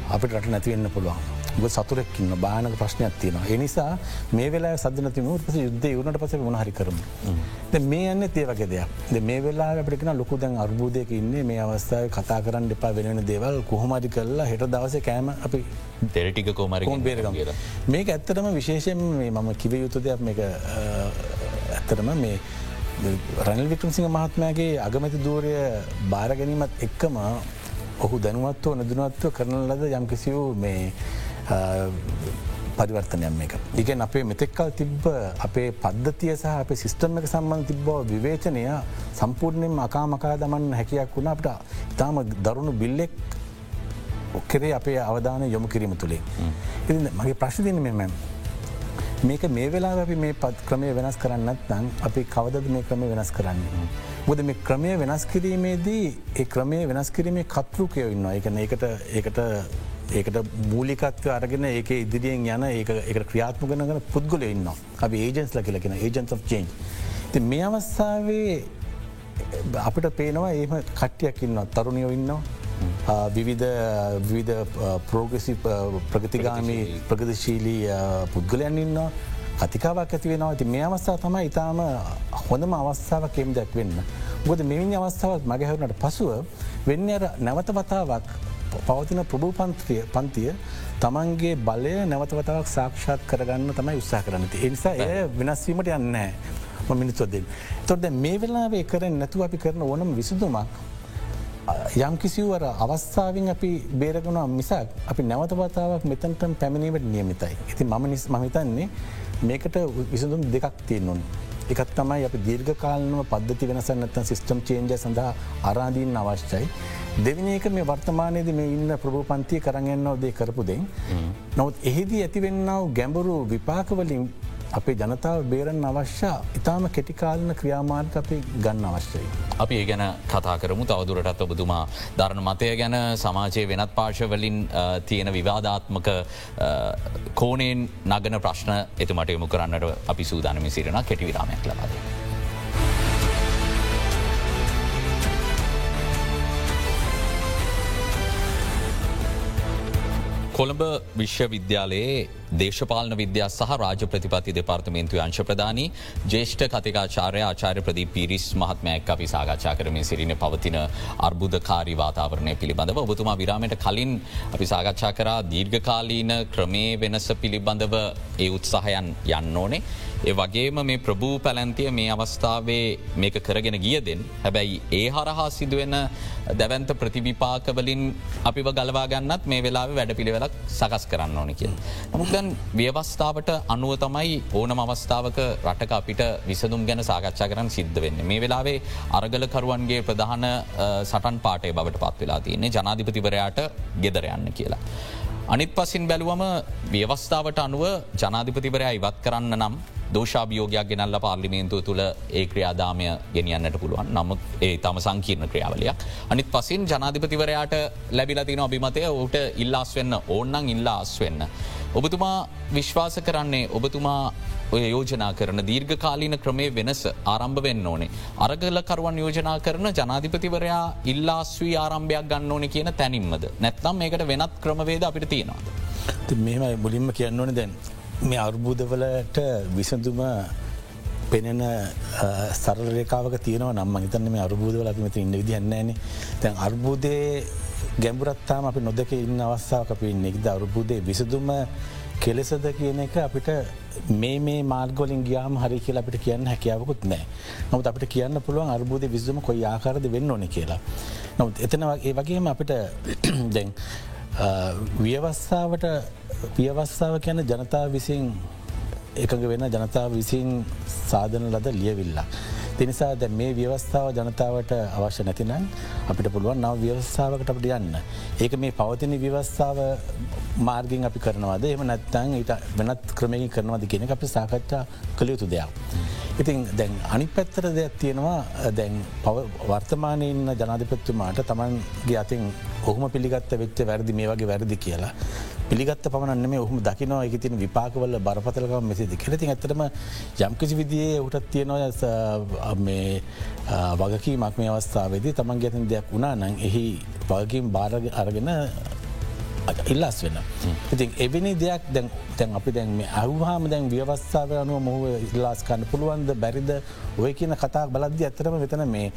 අපිට රට නැතිවෙන්න පුළුවන්. සතුරෙක්කින්න බානක ප්‍රශ්නයක් තියෙනවා. එනිසා මේ වෙලා සදනති පස යුද්ධ වනට පස වුණහරි කරම. මේ යන්න තේවගේ දෙයක් මේ වෙලා අපිටින ලොකු දැන් අර්බූදයක ඉන්නේ මේ අවස්ථාව කතා කරන්න එපා වෙන දේවල් කොහොමරි කරලා හෙට දවස කෑම අපි තෙරටික කෝමරි බේරගම් කියලා මේක ඇත්තටම විශේෂයෙන් මම කිව යුතු දෙයක් මේ ඇත්තරම මේ රනිල් වික්‍රමසිංහ මහත්මයාගේ අගමැති දූරය බාරගැනීමත් එක්කම ඔහු දැනුවත්ව නදුනත්ව කරන ලද යම්කිසිවූ මේ පරිවර්තනයම් එක. ඉගෙන් අපේ මෙතෙක්කල් තිබ්බ අපේ පද්ධතිය සහ අප සිිස්ටම් එක සම්බන්ධ තිබ්බව විවේචනය සම්පූර්ණයෙන් අකාමකා දමන්න හැකියක් වුණ අපට ඉතාම දරුණු බිල්ලෙක් ඔක්කෙරේ අපේ අවධාන යොමු කිරීම තුළේ. ඉ මගේ ප්‍රශ්තින මෙම. මේක මේ වෙලා අපි මේ පත් ක්‍රමය වෙනස් කරන්නත් නම් අපි කවදද මේ ක්‍රමය වෙනස් කරන්නේ. මුද මේ ක්‍රමය වෙනස් කිරීමේදී ඒ ක්‍රමය වෙනස් කිරීමේ කතෘකයෝ ඉන්නවා එක ඒකට ඒකට ඒකට මූලිකත්ව අරගෙන ඒක ඉදිරියෙන් යන ඒ ක්‍රියාත්මගනගන පුද්ගල ඉන්න අප ඒජන්ස් ල කියලකෙන ඒජන්ස් චේන්් ති මේ අවස්ථාවේ අපිට පේනවා ඒම කට්ටියක් ඉන්න තරුණයෝ ඉන්නවා. විවිධ විවිධ ප්‍රෝගසි ප්‍රගතිගාමී ප්‍රගතිශීලී. පුද්ගලයන් ඉන්න කතිකාවක් ඇති වෙනවා. ඇති මේ අවස්ථා තමයි ඉතාම හොඳම අවස්ථාවක් කෙම් දැක් වෙන්න. ගොද මෙවිනි අවස්ථාවක් මගහැරුණට පසුව වෙන්න නැවත වතාවක් පවතින ප්‍රභූ පන්ත්‍රිය පන්තිය තමන්ගේ බලය නැවතවතාවක් සාක්ෂාත් කරගන්න තමයි උත්සා කරන්නති. එනිසා එය වෙනස්වීමට යන්නෑ මිනිස්සොදෙන්. තොට මේ වෙලාවේ කරෙන් නැතුව අපි කරන ඕනම් විසුදුමක් යම් කිසිවර අවස්ථාවෙන් අපි බේරගුණා මිසක් අපි නැවතවතාවක් මෙතන්ට පැමිණීමට නියමිතයි. ඉති ම නිස් මහිතන්නේ මේකට විසඳුම් දෙකක් තියෙන්නුන්. එකත් තමයි අප දීර්ඝ කාලනව පද්ධති වෙනස නැත්තන් සිිස්ටම් චේන්ජ සඳහා අරාදීන් අවශ්‍යයි. දෙවිනි එක මේ වර්තමානයේද මේ ඉන්න ප්‍රභූ පන්තිය කරගන්නව දේ කරපුදෙන්. නොත් එහිදී ඇතිවෙන්නාව ගැඹුරු විපාකවලින් අපේ ජනතාව බේරන් අවශ්‍ය ඉතාම කෙටිකාලන ක්‍රියාමාර්ග අපි ගන්න අවශ්‍යයි. අපි ඒ ගැන කතා කරමු තවදුරටත් ඔබතුමා ධරණ මතය ගැන සමාජය වෙනත් පාර්ශවලින් තියෙන විවාධාත්මක කෝනයෙන් නගන ප්‍රශ්න එතුමට යමු කරන්නට අපි සූදානම සිරෙන කෙටිවිරාමයක් ලබද. කොළඹ විශ්වවිද්‍යාලයේ දේශපාලන විද්‍යා සහ රාජ ප්‍රතිපති දෙපාර්තමේන්තු අංශ ප්‍රධානී ජේෂ්ඨ කතිකාචාරය ආචාර්ය ප්‍රදී පිරිස් මහත්මයක් අපි සාකච්ඡා කරමින් සිරින පවතින අර්බුධකාරී වාතාවරණය පිළිබඳව ඔබතුමා විරාමයට කලින් අපි සාකච්ඡා කරා දීර්ඝකාලීන ක්‍රමේ වෙනස පිළිබඳව ඒ උත්සාහයන් යන්න ඕනේ. ඒ වගේම මේ ප්‍රභූ පැලැන්තිය මේ අවස්ථාවේ මේක කරගෙන ගියදෙන් හැබැයි ඒ හරහා සිදුවෙන දැවන්ත ප්‍රතිවිපාකවලින් අපිව ගලවා ගන්නත් මේ වෙලා වැඩ පිළිවෙලක් සකස් කරන්න ඕන කිය. නමුදන් ව්‍යවස්ථාවට අනුව තමයි ඕනම අවස්ථාවක රටක අපිට විසදුම් ගැන සාකච්ඡා කරන්න සිද්ධ වෙන්න. මේ වෙලාවේ අරගලකරුවන්ගේ ප්‍රධාන සටන් පාටය බවට පත් වෙලා තියන්නේ ජනාධිපතිවරයාට ගෙදරයන්න කියලා. අනිත් පසින් බැලුවම ව්‍යවස්ථාවට අනුව ජනාධිපතිවරයා ඉවත් කරන්න නම් දෝෂාභියෝගයක් ගෙනල්ල පාර්ලිමේන්තුව තුළ ඒ ක්‍රියාදාමය ගෙනියන්නට පුළුවන් නමුත් ඒ තම සංකීර්ණ ක්‍රියාවලයක්. අනිත් පසින් ජනාධිපතිවරයාට ලැබිලතින අභිමතය ඔහුට ඉල්ලාස් වෙන්න ඕන්නන් ඉල්ලා අස් වෙන්න. ඔබතුමා විශ්වාස කරන්නේ ඔබතුමා ඔය යෝජනා කරන දීර්ඝකාලීන ක්‍රමේ වෙනස ආරම්භ වෙන්න ඕනේ. අරගලකරුවන් යෝජනා කරන ජනාධිපතිවරයා ඉල්ලාස්වී ආරම්භයක් ගන්න ඕන කියන තැනින්මද. නැත්තම් මේකට වෙනත් ක්‍රමවේද අපිට තියෙනවා. මෙමයි මුලින්ම කියන්න ඕන දැන් මේ අර්බුදවලට විසඳුම පෙනෙන සරලරේකාවක තියනව නම් හිතන්න මේ අර්බූදවල අපි මෙත ඉන්න විදිහන්නේන තැන් අර්බූදය ගැඹුරත්තාම අපි නොදක ඉන්න අවස්ථාවක අපි නෙක්ද අර්බුදේ විසදුම කෙලෙසද කියන එක අපිට මේ මේ මාර්ගොලින් ගියාම හරි කියලා අපිට කියන්න හැකියාවකුත් නෑ නොත් අපිට කියන්න පුළුවන් අර්බූද විසදුම කොයි ආකාරද වෙන්න ඕන කියලා. නොත් එතන ඒ වගේම අපිට දැන් ව්‍යවස්සාාවට පියවස්සාාව කියන ජනතා විසින් එකඟ වෙන ජනතාව විසින් සාධන ලද ලියවිල්ලා. තිනිසා දැ මේ ව්‍යවස්ථාව ජනතාවට අවශ්‍ය නැතිනම් අපිට පුළුවන් නව ව්‍යවස්ථාවකට අපට යන්න. ඒක මේ පවතින ව්‍යවස්ථාව මාර්ගින් අපි කරනවාද එම නැත්තං ඊට වෙනත් ක්‍රමයකින් කරනවාද කියෙන අපි සාකච්ඡා කළ යුතු දෙයක්. ඉතින් දැන් අනි පැත්තර දෙයක් තියෙනවා දැන් වර්තමානය ඉන්න ජනාධිපත්තුමාට තමන්ගේ අතින් ඔහුම පිළිගත්ත වෙච්ච වැරදි මේ වගේ වැරදි කියලා. පිළිගත්ත පමණන්න මේ ඔහුම දකිනවා. එක තින විපාකවල බරපතලකම මෙසිදි. කෙලති ඇතරම යම්කිසි විදියේ ඔහුටත් තියෙනවා මේ වගකීමක් මේ අවස්ථාවේදී තමන් ගැතින් දෙයක් වුණා නං එහි වගකීම් බාර අරගෙන ඉල්ලස් වෙන. ඉතින් එවැනි දෙයක් දැන් අපි දැන් මේ අහුහාම දැන් ව්‍යවස්ථාව අනුව මොහුව ඉල්ලාස්කන්න පුළුවන්ද බැරිද? ඔය කියන කතා බලද්‍ය ඇතරම වෙතන මේ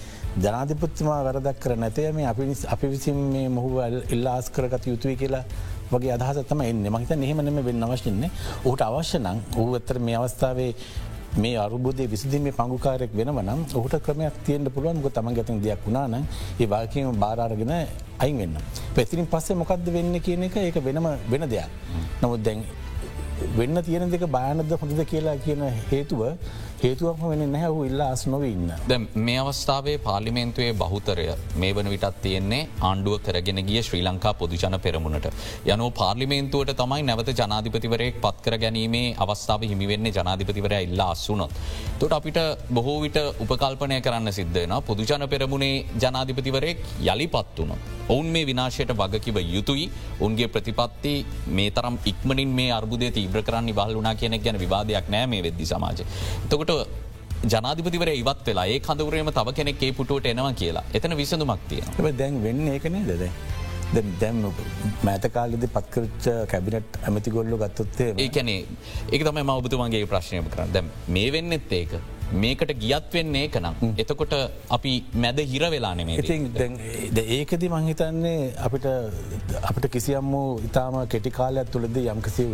ජනාධිපත්තුමා වැරදක් කර නැතය මේ අපි අපි විසින් මේ මොහුව ඉල්ලාස් කරගත යුතුයි කියලා වගේ අදහසතම එන්න මහිත එහෙමනම වෙන්න අවශ්‍යන්නේ ඔහුට අවශ්‍ය නම් ඔහු ඇතර මේ අවස්ථාවේ මේ අරුබුදේ විසිදිීම පංගුකාරයක් වෙනවනම් ඔහුට ක්‍රමයක් තියෙන්ට පුළුවන්ග තම ගැතින් දෙයක් වුණාන ඒ වාකීම බාරාරගෙන අයින් වෙන්න. පැතිරින් පස්සේ මොකක්ද වෙන්න කියන එක ඒක වෙනම වෙන දෙයක්. නමුත් දැන් වෙන්න තියෙන දෙක බානද හොඳද කියලා කියන හේතුව හේතුවක්ම වෙන නැහැ හු ඉල්ලා අස් නොවන්න. ද මේ අවස්ථාවේ පාර්ලිමේන්තුවේ බහුතරය මේ වන විටත් තියෙන්නේ ආණ්ඩුව කරගෙන ගිය ශ්‍රී ලංකා පොදුජන පෙරමුණට. යනෝ පාර්ලිමේන්තුවට තමයි නැවත ජනාධිපතිවරයෙක් පත්කර ගැනීමේ අවස්ථාව හිමිවෙන්නේ ජනාධිපතිවරය ඉල්ලා අස්සුනොත්. තොට අපිට බොහෝ විට උපකල්පනය කරන්න සිද්ධන පොදුජන පෙරමුණේ ජනාධිපතිවරයෙක් යළි පත් වුණොත්. ඔවුන් මේ විනාශයට වගකිව යුතුයි උන්ගේ ප්‍රතිපත්ති මේ තරම් ඉක්මනින් මේ අර්බුදය තීබ්‍ර කරන්න බහල් වනා කියන ගැන විවාදයක් නෑ මේ වෙද්දි සමාජ. තකොට ජනාධිපතිවර ඉවත් වෙලා ඒ කඳවරේම තව කෙනෙක් ඒ පුටුවට එනවා කියලා. එතන විසඳුමක් තියෙන දැන් වෙන්න ඒකනේ දෙද. දැම් මෑතකාලෙද පත්කරච්ච කැබිනට් ඇමති ගොල්ලු ගත්තොත්තේ ඒකැනේ ඒක තම ම ඔබතුමන්ගේ ප්‍රශ්නය කරන්න. දැම් මේ වෙන්නෙත් ඒක. මේකට ගියත් වෙන්නේ කනම්. එතකොට අපි මැද හිර වෙලා නෙමේ ඒකද මංහිතන්නේ අපිට අපිට කිසියම් වූ ඉතාම කෙටිකාලයක් තුළද යම්කිසි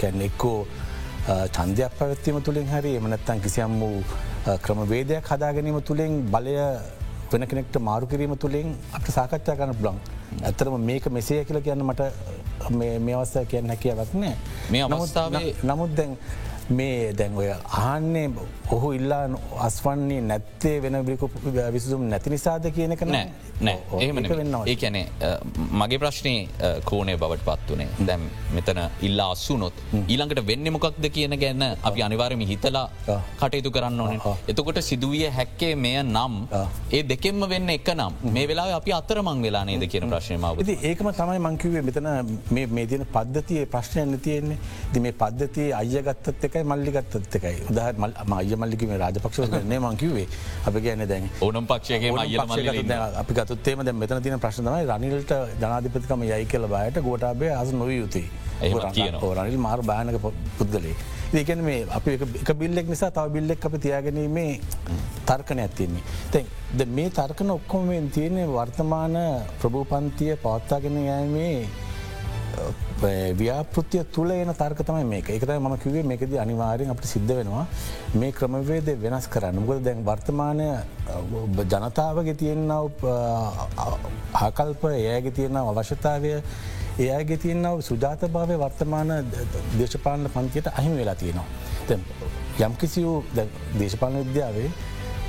කැන්න එක්කෝ චන්දයක් පැවැත්වීම තුළින් හරි එමනත්තන් කිසියම් වූ ක්‍රමවේදයක් හදා ගැනීම තුළින් බලය වෙන කෙනෙක්ට මාරු කිරීම තුළින් අප සාකච්ඡා කරන බ්ලොන්. ඇතරම මේක මෙසේ කියල කියන්න මට මේ අවස්ථා කියන්න හැකියාවක් නෑ මේ අවස්ථාව නමුත් දැන් මේ දැන් ඔය ආන්නේ ඔහු ඉල්ලා අස්වන්නේ නැත්තේ වෙන විසුම් නැති නිසාද කියන එක නෑ නෑ. එහෙම වෙන්න ඒකැනේ මගේ ප්‍රශ්නය කෝනය බවට පත් වනේ දැම් මෙතන ඉල්ලා අස්සුනොත් ඊළඟට වෙන්න මොකක්ද කියන ගැන්න අපි අනිවාරම හිතලා කටයුතු කරන්න ඕන. එතකොට සිදුවිය හැක්කේ මෙය නම් ඒ දෙකෙන්ම වෙන්න එක නම්. මේ වෙලා අපි අතරමං වෙලා නේද කියන ප්‍රශ්නමාව ඒකම තමයි මංකිවේ මෙතන මේ තියන පද්ධතිය ප්‍රශ්නයන්න තියෙන්නේ. ද මේ පද්ධතිය අයගත්තත් එකයි මල්ලිගත්තත් එකයි. උදහ මල් අය මල්ලිකම රාජපක්ෂ නේ මංකිවේ අප කියන දැන් ඕනම් පක්ෂයගේ අපි ගත ගත්තේම දැ මෙතන තින ප්‍රශ්නමයි රනිල්ට ජනාධිපතිකම යයි කියල බයට ගෝටාබේ අස නොව යුතුයි. රනිල් මාර භානක පුද්ගලේ. ඒකන මේ අපි එක බිල්ලෙක් නිසා තව බිල්ලෙක් අපි තියාගැනීමේ තර්කන ඇත්තින්නේ. තැන් ද මේ තර්කන ඔක්කොමෙන් තියන්නේ වර්තමාන ප්‍රභූපන්තිය පවත්තාගෙන යෑමේ ව්‍යාපෘතිය තුළ එන තර්ක තමයි මේක. එකතයි ම කිවේ මේකද අනිවාරයෙන් අපට සිද්ධ වෙනවා. මේ ක්‍රමවේද වෙනස් කරන්න. මොකද දැන් වර්තමානය ජනතාවගේ තියෙන්න්නව ආකල්ප ඒයගේ තියෙනව අවශ්‍යතාවය ඒයාගේ තියෙන්න්නව සුජාත භාවය වර්තමාන දේශපාලන පන්තියට අහිම වෙලා තියෙනවා. යම් කිසි වූ දේශපාලන විද්‍යාවේ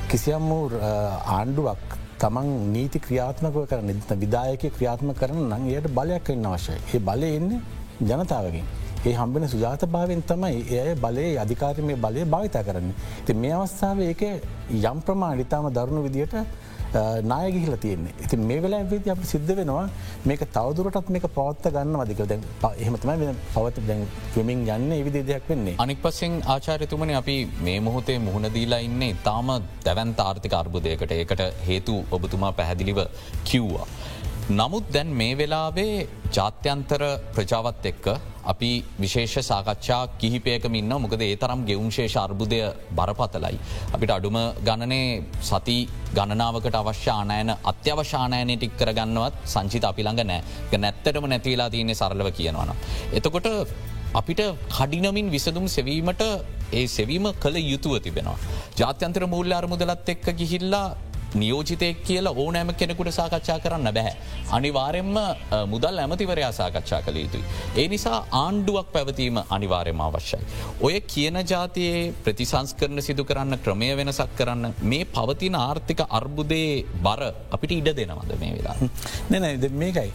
කිසියම් වූ ආණ්ඩුවක් තමන් නීති ක්‍රියාත්මක කරන විදායක ක්‍රියාත්ම කරන නං එයට බලයක් එන්න අවශ්‍යයි. ඒ බලය එන්නේ ජනතාවකින්. ඒ හම්බෙන සුජාත භාවෙන් තමයි එය බලයේ අධිකාරමය බලය භාවිතා කරන්න. ති මේ අවස්ථාව ඒක යම් ප්‍රමාණ ඉතාම දරුණු විදියට නායගිහිල තියන්නේ. ඇති මේ වෙලා ඇවිද අප සිද්ධ වෙනවා මේක තවදුරටත් මේක පවත්ත ගන්න වදික දැන් එහෙමතමයි පවත දැන් වෙමින් යන්න එවිදි දෙයක් වෙන්නේ. අනික් පස්සෙන් ආචාරතුමන අපි මේ මොහොතේ මුහුණදීලා ඉන්නේ තාම දැවන්ත ආර්ථික අර්බුදයකට. ඒකට හේතු ඔබතුමා පැහැදිලිව කිව්වා. නමුත් දැන් මේ වෙලාවේ ජාත්‍යන්තර ප්‍රජාවත් එක්ක අපි විශේෂ සාකච්ඡා කිහිපයකම ඉන්න මොකද ඒ තරම් ගෙවුන්ශේෂ අර්බුදය බරපතලයි. අපිට අඩුම ගණනේ සති ගණනාවකට අවශ්‍යානයන අත්‍යවශානයනය ටික් කරගන්නවත් සංචිත අපිළඟ නෑ නැත්තටම නැතිවෙලා තියන්නේ සරලව කියනවන. එතකොට අපිට කඩිනමින් විසදුම් සෙවීමට ඒ සෙවීම කළ යුතුව තිබෙනවා. ජාත්‍යන්තර මූල්‍ය අරමුදලත් එක්ක ගිහිල්ලා නියෝජිතයක් කියලා ඕනෑම කෙනෙකුට සාකච්ඡා කරන්න බැහැ. අනිවාරෙන්ම මුදල් ඇමතිවරයා සාකච්ඡා කළ යුතුයි. ඒ නිසා ආණ්ඩුවක් පැවතීම අනිවාර්යම අවශ්‍යයි. ඔය කියන ජාතියේ ප්‍රතිසංස්කරන සිදු කරන්න ක්‍රමය වෙනසක් කරන්න මේ පවතින ආර්ථික අර්බුදයේ බර අපිට ඉඩ දෙනවද මේ වෙලා. නැන මේකයි.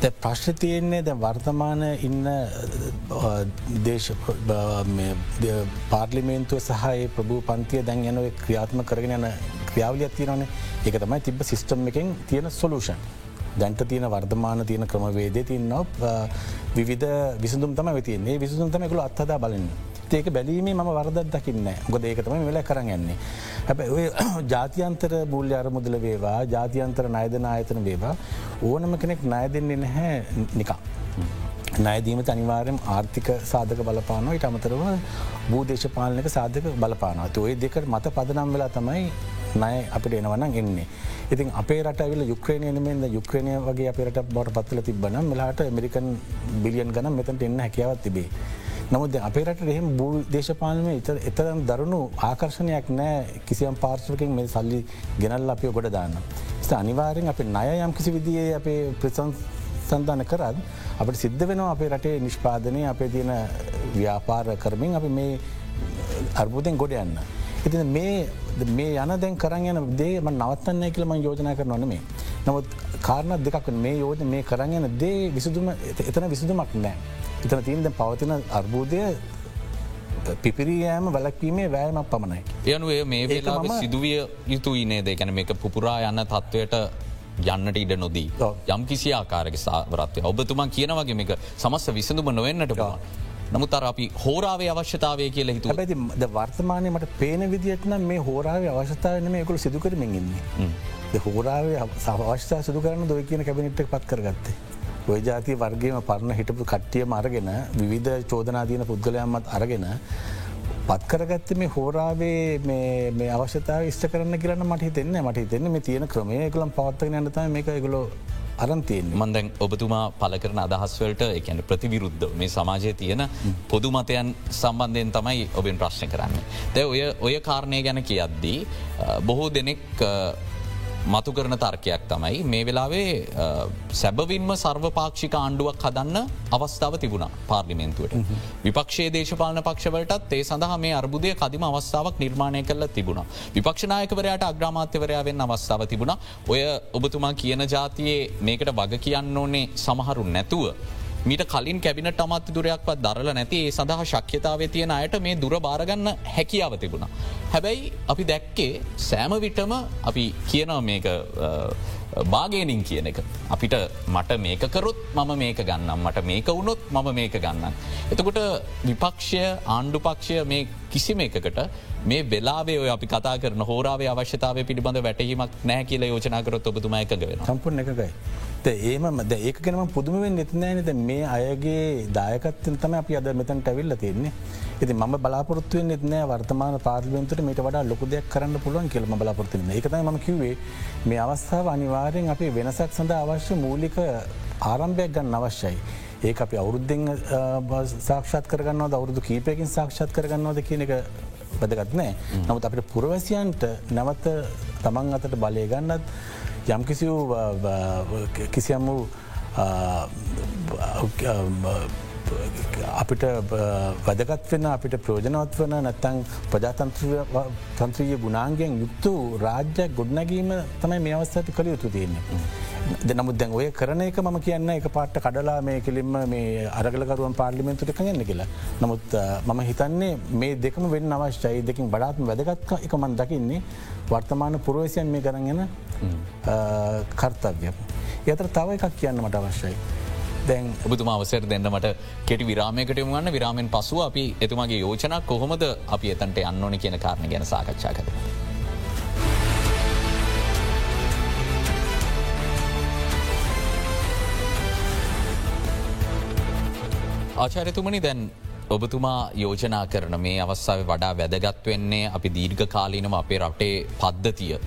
ප්‍රශ්න තියෙන්නේ ද වර්තමාන ඉන්න දේශ පාර්ලිමේන්තුව සහය ප්‍රභූ පන්තිය දැන් යනව ක්‍රියාත්ම කරගෙන යන ක්‍රියාවලියක් තියෙනවන ඒක තමයි තිබ සිිස්ටම් එකෙන් තියෙන සොලූෂන්. දැන්ට තියෙන වර්ධමාන තියෙන ක්‍රමවේදය තියන්න විවිධ විසඳම් තම වෙතියන්නේ විසඳම් තමකු අත්හදා බලන්න. ඒක බැලීමේ ම වරදත් දකින්න ගොද ඒකතම වෙලා කරගන්නේ. හැබ ඔය ජාතියන්තර බූල්්‍ය අරමුදල වේවා ජාතියන්තර නයදන ආයතන වේවා ඕනම කෙනෙක් නය දෙන්නේ නැහැ නිකා. නයදීමට අනිවාරයම් ආර්ථික සාධක බලපානො ඉට අමතරව භූදේශපාලනක සාධක බලපානවත් ඔය දෙකට මත පදනම් වෙලා තමයි නය අපිට එනවනම් එන්නේ. ඉතින් අපේ රටවිල යුක්‍රේණය මෙද යුක්‍රණය වගේ අපිට බොට පත්වල තිබන මෙලාට මරිකන් බිලියන් ගනම් මෙතට එන්න හැකියාවත් තිබේ. නමුද අපේ රට එහෙම බූ දේශපාලනය එතරම් දරුණු ආකර්ශණයක් නෑ කිසියම් පාර්ශවකින් මේ සල්ලි ගෙනල් අපිය ගොඩ දාන්න. අනිවාරෙන් අප නය යම් කිසි විදිේ අපේ ප්‍රසන් සන්ධන කරත් අපට සිද්ධ වෙනවා අපේ රටේ නිෂ්පාදනය අපේ තියෙන ව්‍යාපාර කරමින් අපි මේ අර්බුදෙන් ගොඩ යන්න. ඉති මේ මේ යන දැන් කරන්න යන දේම නවත්තන්න කියලම යෝජනා කර නොන මේ. නමුත් කාරණ දෙකක් මේ යෝජ මේ කරන්න යන දේ විසුදුම එතන විසුදුමක් නෑ. එතන තිීන්ද පවතින අර්බූදය පිපිරියෑම වැලක්වීමේ වෑමක් පමණයි. යනුවේ මේ වෙලා සිදුවිය යුතු ඉනේ දෙකැන මේක පුපුරා යන්න තත්ත්වයට යන්නට ඉඩ නොදී. යම් කිසි ආකාරක සාවරත්වය ඔබතුමන් කියනවගේ මේක සමස්ස විසඳුම නොවෙන්නට බවා. නමුත් අර අපි හෝරාවේ අවශ්‍යතාවය කියලා හිතු ඇති ද වර්තමානය මට පේන විදිටන මේ හෝරාවේ අවශ්‍යතාවන මේකුළු සිදු කරමින් ඉන්නේ. හෝරාවේ සවශ්‍යතා සිදු කරන්න දොය කියන කැබිනිට්ක් පත් කරගත්තේ. ඔය ජාති වර්ගේම පරණ හිටපු කට්ටියම අරගෙන විවිධ චෝදනාදීන පුද්ගලයම්මත් අරගෙන පත්කරගත්ත මේ හෝරාවේ මේ අවශ්‍යතාව ස්ට කරන්න කියරන්න මට හිතෙන්න මට හිතෙන්න මේ තියෙන ක්‍රමය කළම් පවත්ත නතම මේක ගොලො අරන්තියෙන් මන්දැන් ඔබතුමා පල කරන අදහස්වලට එකන ප්‍රතිවිරුද්ධ මේ සමාජය තියෙන පොදු මතයන් සම්බන්ධයෙන් තමයි ඔබෙන් ප්‍රශ්න කරන්න. දැ ඔය ඔය කාරණය ගැන කියද්දී බොහෝ දෙනෙක් මතු කරන තර්කයක් තමයි මේ වෙලාවේ සැබවින්ම සර්වපාක්ෂික ආණ්ඩුවක් හදන්න අවස්ථාව තිබුණ පාර්ලිමෙන්තුවට. විපක්ෂේ දේශපාලන පක්ෂවලටත් ඒ සඳහ මේ අර්බුදය කදිම අවස්ථාවක් නිර්මාණය කරල තිබුණ. විපක්ෂනායකවරයට අග්‍රමාත්‍යවරයාවෙන් අවස්ථාව තිබුණ ඔය ඔබතුමා කියන ජාතියේ මේකට වග කියන්න ඕනේ සමහරු නැතුව. මීට කලින් කැබිනට අමත් දුරයක්වත් දරල නැති ඒ සඳහා ශක්්‍යතාව තියෙන අයට මේ දුර බාරගන්න හැකියාව තිබුණ. හැබැයි අපි දැක්කේ සෑම විටම අපි කියනව මේක බාගේනින් කියන එක. අපිට මට මේකකරුත් මම මේක ගන්නම් මට මේක වුණොත් මම මේක ගන්න. එතකොට විපක්ෂය ආණ්ඩුපක්ෂය මේ කිසිම එකකට මේ වෙලාවේ ඔය අපි කතා කරන හෝරාවේ අවශ්‍යතාව පිළිබඳ වැටහීමක් නෑ කියල යෝජනාකරොත් ඔබතුම එකක වෙන සම්පූර්ණ එකකයි. ඒම ද ඒක කෙනම පුදුමෙන් නැතිනෑනද මේ අයගේ දායකත්තෙන් තම අපි අද මෙතැන් ඇවිල්ල තියන්නේ. ඉති ම බලාපොරත්තුවෙන් එත්නෑ වර්තමාන පාර්ලිමෙන්තට මේට වඩා ලොක දෙයක් කරන්න පුළුවන් කියලම බලාපොරත්තින එකතයි ම කිවේ මේ අවස්ථාව අනිවාරයෙන් අපේ වෙනසක් සඳ අවශ්‍ය මූලික ආරම්භයක් ගන්න අවශ්‍යයි. ඒ අපි අවුරුද්ධෙන් සාක්ෂත් කරගන්න අවුරුදු කීපයකින් සාක්ෂත් කරගන්නවද කියන එක වැදගත් නෑ. නමුත් අපිට පුරවැසියන්ට නැවත තමන් අතට බලය ගන්නත් යම් කිසි කිසියම් වූ අපිට වැදගත් වෙන අපිට ප්‍රෝජනවත් වන නැත්තං ප්‍රජාතන්ත්‍රීය ගුණාන්ගෙන් යුක්තු රාජ්‍යයක් ගොඩනැගීම තමයි මේ අවස්ථට කළ යුතු තියන්නේ. නමුත් දැන් ඔය කරන එක ම කියන්න එක පාට කඩලා මේ කෙලින්ම මේ අරගලකරුවන් පාර්ලිමෙන්තුට කගන්න කියලා. නමුත් මම හිතන්නේ මේ දෙකම වෙන්න අවශ්‍යයි දෙකින් බඩාත්ම වැදගත්ක එක මන් දකින්නේ වර්තමාන පුරවසියන් මේ කරගෙන කර්තව්‍ය. යතර තව එකක් කියන්න මට අවශ්‍යයි. දැන්. ඔබතුම අවසර දෙන්නමට කෙටි විරාමයකට වන්න. විරාමෙන් පසුව අපි එතුමගේ යෝජනක් කොහොමද අපි එතන්ට යන්න ඕන කියන කාරණ ගැන සාකච්ඡා කර. ආචාරතුමනි දැන් ඔබතුමා යෝජනා කරන මේ අවස්සාාව වඩා වැදගත් වෙන්නේ අපි දීර්ඝ කාලීනම අපේ රටේ පද්ධතිය.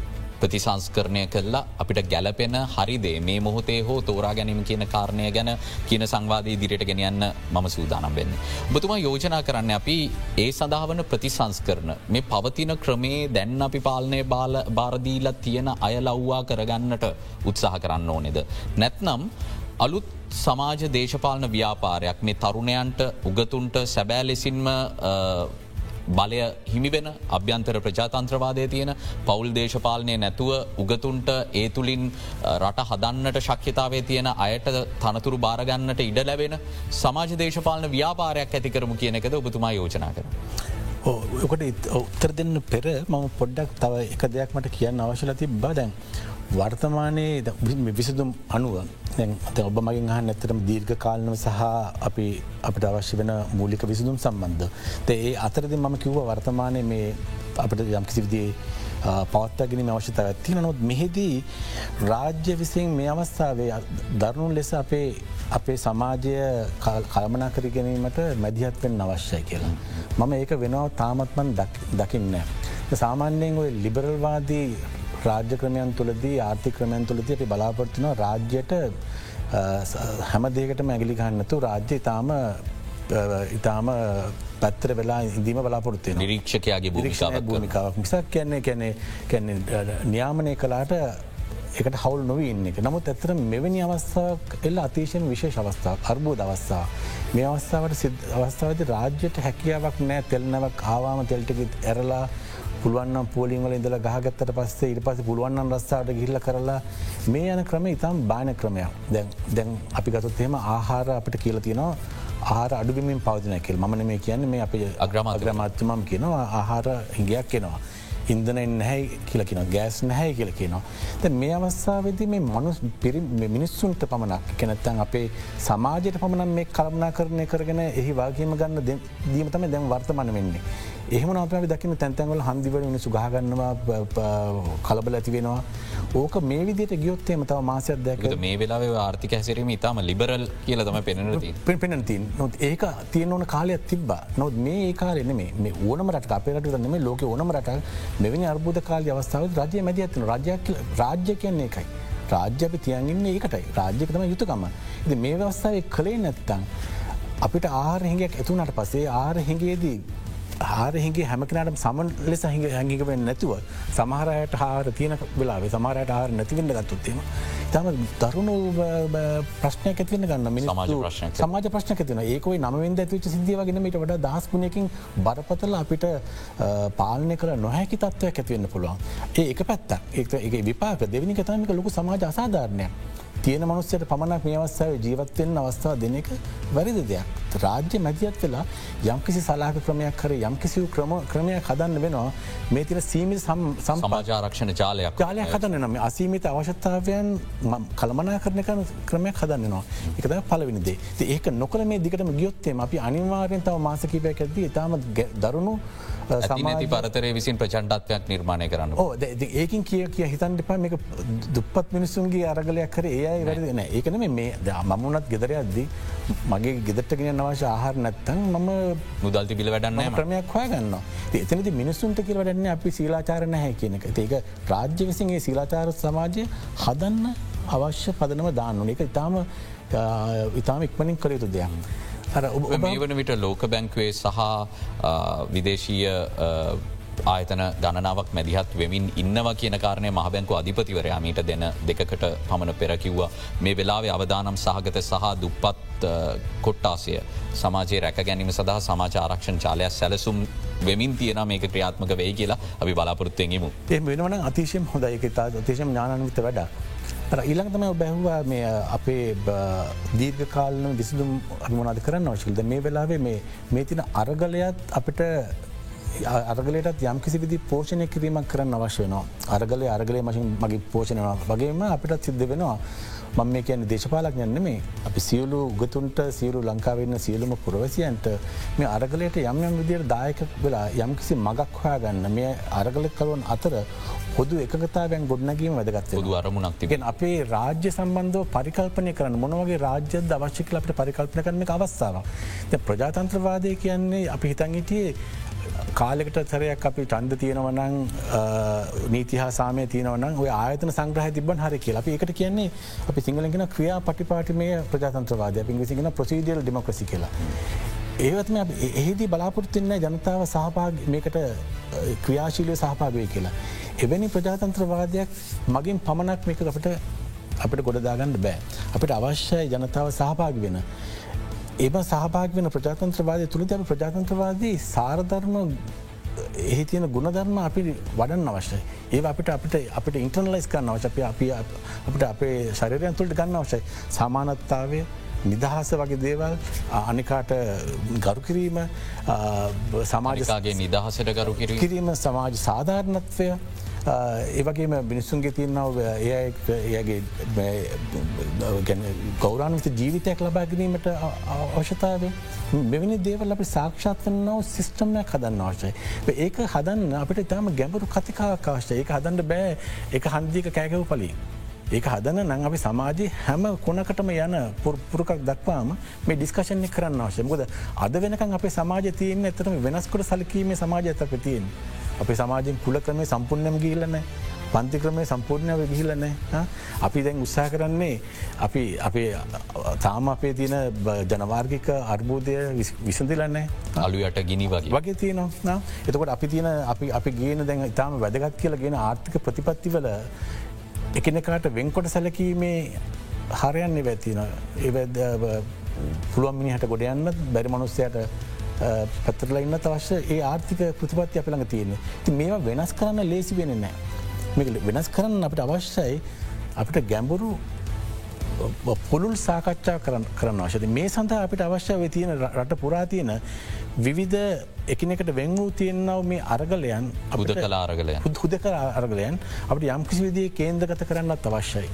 ප්‍රතිසංස්කරණය කල්ලා අපිට ගැලපෙන හරිදේ මේ මොහොතේ හෝ තෝරා ගැනීම කියන කාරණය ගැන කියන සංවාදී දිරයට ගෙනයන්න මම සූදානම් වෙන්න. බතුමා යෝජනා කරන්න අපි ඒ සඳහාවන ප්‍රතිසංස්කරන මේ පවතින ක්‍රමේ දැන් අපි පාලනය බාල බාරදීලත් තියෙන අය ලව්වා කරගන්නට උත්සාහ කරන්න ඕනෙද. නැත්නම් අලුත් සමාජ දේශපාලන ව්‍යාපාරයක් මේ තරුණයන්ට උගතුන්ට සැබෑ ලෙසින්ම බලය හිමිවෙන අභ්‍යන්තර ප්‍රජාතන්ත්‍රවාදය තියෙන පවුල් දේශපාලනය නැතුව උගතුන්ට ඒ තුළින් රට හදන්නට ශක්්‍යතාවේ තියෙන අයට තනතුරු භාරගන්නට ඉඩ ලැබෙන සමාජ දේශපාලන ව්‍යාපාරයක් ඇතිකරමු කියන එකද ඔබතුමා යෝජනා කර. ඕකට උත්තර දෙන්න පෙර මම පොඩ්ඩක් තව එක දෙයක් මට කියන්න අවශල තිබ බදැන්. වර්තමානයේ විසිදුම් අනුව ඔබ මගින් හන් ඇතරම දීර්ඝ කාලනව සහ අපි අපට අවශ්‍ය වෙන මූලික විසිදුම් සම්බන්ධ. ඒ අතරද මම කිව්ව වර්තමානය මේ අපට යම්කිසිවිදිේ පවත්තාගෙන අවශ්‍යතාව ඇති නොත් මෙහිදී රාජ්‍ය විසින් මේ අවස්ථාවේ දරුණු ලෙස අපේ අපේ සමාජය කල්මනා කර ගැනීමට මැදිහත්වෙන් අවශ්‍යයි කියලා. මම ඒක වෙනව තාමත්මන් දකින්න. සාමාන්‍යයෙන් ඔය ලිබරල්වාදී රාජ්‍ය ක්‍රමයන් තුළදී ආර්ථික ක්‍රමයන් තුළදී අපි බලාපොරත්තුන රාජ්‍යයට හැම දේකට මැගලි ගන්නතු රාජ්‍ය ඉතාම ඉතාම පැත්තර වෙලා ඉදීම බලාපොරත්තුය නිරීක්ෂකයාගේ භූමිකාවක් මිසක් කියන්නේ කැනෙ කැනෙ නියාමනය කලාට එකට හවුල් නොව ඉන්න එක. නමුත් ඇතර මෙවැනි අවස්ථාවක් එල්ල අතිශයෙන් විශේෂ අවස්ථාවක් අර්බෝධ අවස්ථා. මේ අවස්ථාවට සිද අවස්ථාවද රාජ්‍යයට හැකියාවක් නෑ තෙල්නවක් ආවාම තෙල්ටකිත් ඇරලා පුළුවන්නම් පෝලිංවල ඉඳල ගහගත්තට පස්සේ ඉට පස පුළුවන්නම් රස්සාට ගිල්ල කරලා මේ යන ක්‍රම ඉතාම් බාන ක්‍රමයක් දැන් දැන් අපි ගතොත් එහෙම ආහාර අපට කියල තියෙනවා ආහාර අඩුගමින් පවතින කෙල් මන මේ කියන්න මේ අප අග්‍රම අග්‍රමාත්‍යමම් කියනවා ආහාර හිගයක් කෙනවා. ඉන්දනෙන් නැහැ කියල කියන ගෑස් නැහැ කියල කියනවා. ත මේ අවස්ථාවද මේ මනුස් පිරි මිනිස්සුන්ට පමණක් කෙනැත්තන් අපේ සමාජයට පමණන් මේ කල්පනා කරණය කරගෙන එහි වාගේම ගන්න දීමතම දැන් වර්තමන වෙන්නේ. එහෙම අප දකින තැන්තැන්වල හන්දිවල මිනිසු ගහගන්නවා කලබල ඇති වෙනවා. ඕක මේ විදිට ගියොත්තේ මතව මාසයක් දැක මේ වෙලා ආර්ථික හැසිරීම ඉතාම ලිබරල් කියල තම පෙනති පෙනතින් නොත් ඒක තියන ඕන කාලයක් තිබ නොත් මේ ඒකාරෙන මේ ඕනම රට අපේට නෙම ලෝක ඕනම රට මෙවැනි අර්බුද කාල අවස්ථාව රජය මැති ඇතින රජයක් රාජ්‍ය කියන්නේ එකයි. රාජ්‍ය අපි තියන්ගන්න ඒකටයි රාජ්‍යකතම යුතුකම. මේ අවස්ථාව කළේ නැත්තං. අපිට ආරහිගයක් ඇතුනට පසේ ආරහිගේදී හාරහිගේ හැමකනට සමන් ලෙස හිඟ හැඟිකවෙන් නැතුව සමහරයට හාර තියන වෙලාේ සමහරයට හාර නැතිවෙන්න ගත්තුත්තේම තම දරුණු ප්‍රශ්නය ඇතිවන්න ගන්න මිනි සමාජ ප්‍රශ්න ඇතින ඒකයි නමෙන්ද ඇතිවච සිදියවගෙන මට වට දස්කුණයකින් බරපතල අපිට පාලනය කළ නොහැකි තත්වයක් ඇතිවෙන්න පුළුවන්. ඒ එක පැත්ත ඒ විපාක. දෙවිනි කතමික ලොකු සමාජ අසාධාරණයක්. තියෙන මනුස්සයට පමණක් මේ අවස්ථාව ජීවත්වෙන් අවස්ථාව දෙන එක වැරිදි දෙයක්. රාජ්‍ය මැදිත් වෙලා යම්කිසි සලාක ක්‍රමයක් කර යම්කිසිව ක්‍රම ක්‍රමයක් හදන්න වෙනවා. මේ තින සීමි සමාජාරක්ෂණ ජාලයක්. ජාලය හදන්න නම් අසීමිත අවශ්‍යතාවයන් කළමනා කරන කන ක්‍රමයක් හදන්නවා එකද පලවිනිදේ ඒක නොකර මේ දිගටම ගියොත්තේ අපි අනිවාරයෙන් තව මාසකිපයක් ඇද ඉතාම දරුණු සමති පරතරය විසින් ප්‍රචන්්ඩත්වයක් නිර්මාණය කරන්න ඒකින් කිය කිය හිතන් දෙපා මේක දුප්පත් මිනිස්සුන්ගේ අරගලයක් කර ඒයි වැරදින ඒකන මේ මමුණත් ගෙදර අද්දී මගේ ගෙදටගෙන අවශ්‍ය ආහාර නැත්තන් මම මුදල්ති පිළ වැඩන්න ක්‍රමයක් හොය ගන්න එතනති මිනිස්සුන්ට කිර වැඩන්න අපි සීලාචාර නැහැ කියන එක. ඒක රාජ්‍ය විසින්ගේ සීලාචාර සමාජය හදන්න අවශ්‍ය පදනම දාන්නන එක ඉතාම ඉතාම ඉක්මනින් කළ යුතු දෙයක්. මේ වන විට ලෝක බැංකුවේ සහ විදේශීය ආයතන ගණනාවක් මැදිහත් වෙමින් ඉන්නවා කියන කාරණය මහබැංකු අධිපතිවරයා මීට දෙන දෙකට පමණ පෙරකිව්වා මේ වෙලාවේ අවදානම් සහගත සහ දුප්පත් කොට්ටාසය සමාජය රැක ගැනීම සඳහා සමාජ ආරක්ෂණ චාලයක් සැලසුම් වෙමින් තියෙන මේක ක්‍රියාත්මක වෙයි කියලා අපි බලාපොරත්තුවෙන්ගේමු ඒ වෙනවන අතිශයම් හොඳයි. එක අතිශම් ඥානවිත වැඩ. ඊළඟතම බැහවා මේ අපේ දීර්ඝ කාලන විසිදුම් අමනාද කරන්න අවශිල්ද මේ වෙලාවේ මේ තින අරගලයත් අපිට අරගලට යම් කිසි විදි පෝෂණය කිරීමක් කරන්න අවශ්‍ය වෙනවා. අරගල අරගලේ මශින් මගේ පෝෂණවා වගේම අපිටත් සිද්ධ වෙනවා. මං මේ කියන දේශපාලක් යන්න මේ අපි සියලු උගතුන්ට සියලු ලංකාවන්න සියලුම පුරවසියන්ට මේ අරගලයට යම් යම් විදියට දායක වෙලා යම්කිසි මගක් හොයා ගන්න මේ අරගල කරුවන් අතර හොදු එකතාවැන් ගොඩනගීම වැදගත් ොදු අරමුණක්තිගෙන් අපේ රාජ්‍ය සම්බන්ධව පරිකල්පනය කරන මොනවගේ රාජ්‍යද අවශ්‍යකල අපට පරිකල්පන කරන අවස්ථාව. ප්‍රජාතන්ත්‍රවාදය කියන්නේ අපි හිතන්ගිටියේ කාලෙකට සරයක් අපි චන්ද තියෙනවනං නීතිහා සාමය තියනවන ඔය ආයතන සංග්‍රහ තිබන් හරි කියලා අපි එකට කියන්නේ අපි සිංහලගෙන ක්‍රියා පටිපාටිමය ප්‍රජාතන්ත්‍රවාදය පිංගසිගෙන ප්‍රසිීඩියල් ඩිමක්‍රසි කියලා. ඒවත්ම එහිදී බලාපොරත්තින්න ජනතාව සහපාග මේකට ක්‍රියාශීලය සහපාගය කියලා. එවැනි ප්‍රජාතන්ත්‍රවාදයක් මගින් පමණක් මේක අපට අපට ගොඩදාගන්න බෑ. අපට අවශ්‍යයි ජනතාව සහපාග වෙන. ඒම සහභාග වෙන ප්‍රජාතන්ත්‍රවාදය තුළද අප ප්‍රජාතන්ත්‍රවාදී සාරධර්ම එහි තියෙන ගුණධර්ම අපි වඩන් අවශ්‍යයි. ඒ අපිට අපිට අපිට ඉන්ටර්නලයිස් කරන්න අවශ්‍ය අප අපිට අපේ ශරරයන් තුළට ගන්න අවශ්‍යයි. සමානත්තාවය නිදහස වගේ දේවල් අනිකාට ගරු කිරීම සමාජගේ නිදහසට ගරු කිරීම සමාජ සාධාරණත්වය ඒවගේම මිනිස්සුන්ගේ තියන්නාව එයගේ ගෞරාන්විත ජීවිතයක් ලබා ගැනීමට අවශ්‍යතාව මෙවැනි දේවල් අපි සාක්ෂාත් වන්නාව සිිස්ටම්යක් හදන්න අවශ්‍යයි. ඒක හදන්න අපිට ඉතාම ගැඹුරු කතිකාවක් අවශ්‍ය ඒක හදන්න බෑ එක හන්දික කෑකව් පලින්. ඒක හදන නං අපි සමාජය හැම කොනකටම යන පුරුකක් දක්වාම මේ ඩිස්කශනය කරන්න අවශ්‍ය මුද අද වෙනකන් අපේ සමාජ තියන ඇතරම වෙනස්කොට සලකීමේ සමාජ ඇතක තියෙන්. අපි සමාජෙන් කුල ක්‍රමේ සම්පූර්ණයම ගිල්ලන පන්ති ක්‍රමේ සම්පූර්ණයව ගිහිලන අපි දැන් උත්සා කරන්නේ අපි අපේ තාම අපේ තියෙන ජනවාර්ගික අර්බෝධය විසඳලන්නේ අලුයට ගිනි වගේ. වගේ තියනවා. එතකොට අපි තියෙන අපි අපි ගේන දැන් ඉතාම වැදගත් කියලා ගෙන ආර්ථික ප්‍රතිපත්තිවල එකනකාට වෙන්කොට සැලකීමේ හරයන්න වැතින ඒ පුළුවන් මිනිහට ගොඩ යන්න බැරි මනුස්සයට පැතරල ඉන්න අවශ්‍ය ඒ ආර්ථික ප්‍රතිපත්ති අපළඟ තියෙන්නේ. ති මේවා වෙනස් කරන්න ලේසි වෙන නෑ වෙනස් කරන්න අපට අවශ්‍යයි අපිට ගැඹුරු පුළුල් සාකච්ඡා කරන්න අවශද මේ සඳහ අපිට අවශ්‍ය තියෙන රට පුරා තියෙන විවිධ එකනෙකට වෙං වූ තියෙන්නාව මේ අරගලයන් හුද කලා අරගලය හුද කර අරගලයන් අපට යම්කිසි විදිේ කේන්දගත කරන්නත් අවශ්‍යයි.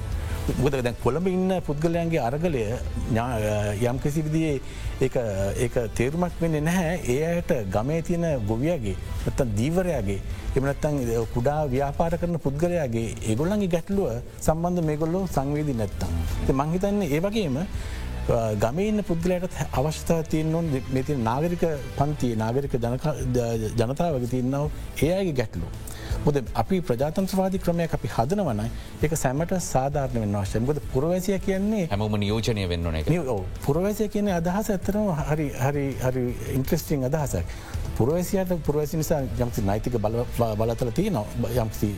ගොද දැන් කොළඹ ඉන්න පුද්ගලයන්ගේ අරගලය යම් කිසි විදිේ ඒ තේරුමක් වෙන්න නැහැ ඒ අයට ගමේ තියෙන ගොවියගේ නත්තන් දීවරයාගේ එමනත්තන් කුඩා ව්‍යාපාර කරන පුද්ගලයාගේ ඒගොල්ලන්ගේ ගැටලුව සම්බන්ධ මේගොල්ලෝ සංවේදී නැත්තම්. මංහිතන්න ඒ වගේම ගමඉන්න පුද්ගලයට අවශ්‍යතා තියන්නවන් මෙති නාගරික පන්ති නාගරික ජනතාවග තියන්නාව ඒ අයගේ ගැටලු. මුද අපි ප්‍රජාතන්ත්‍රවාදී ක්‍රමයක් අපි හදනවනයි එක සැමට සාධාරණ වෙන්න වශය ගොද පුරවැසිය කියන්නේ හැමම නියෝජනය වෙන්න එක පුරවැසිය කියන්නේ අදහස ඇතරම හරි හරි හරි ඉන්ට්‍රස්ටිං අදහසක්. පුරවැසියට පුරවැසි නිසා යම්සි නෛතික බලතල තියනවා යම්සි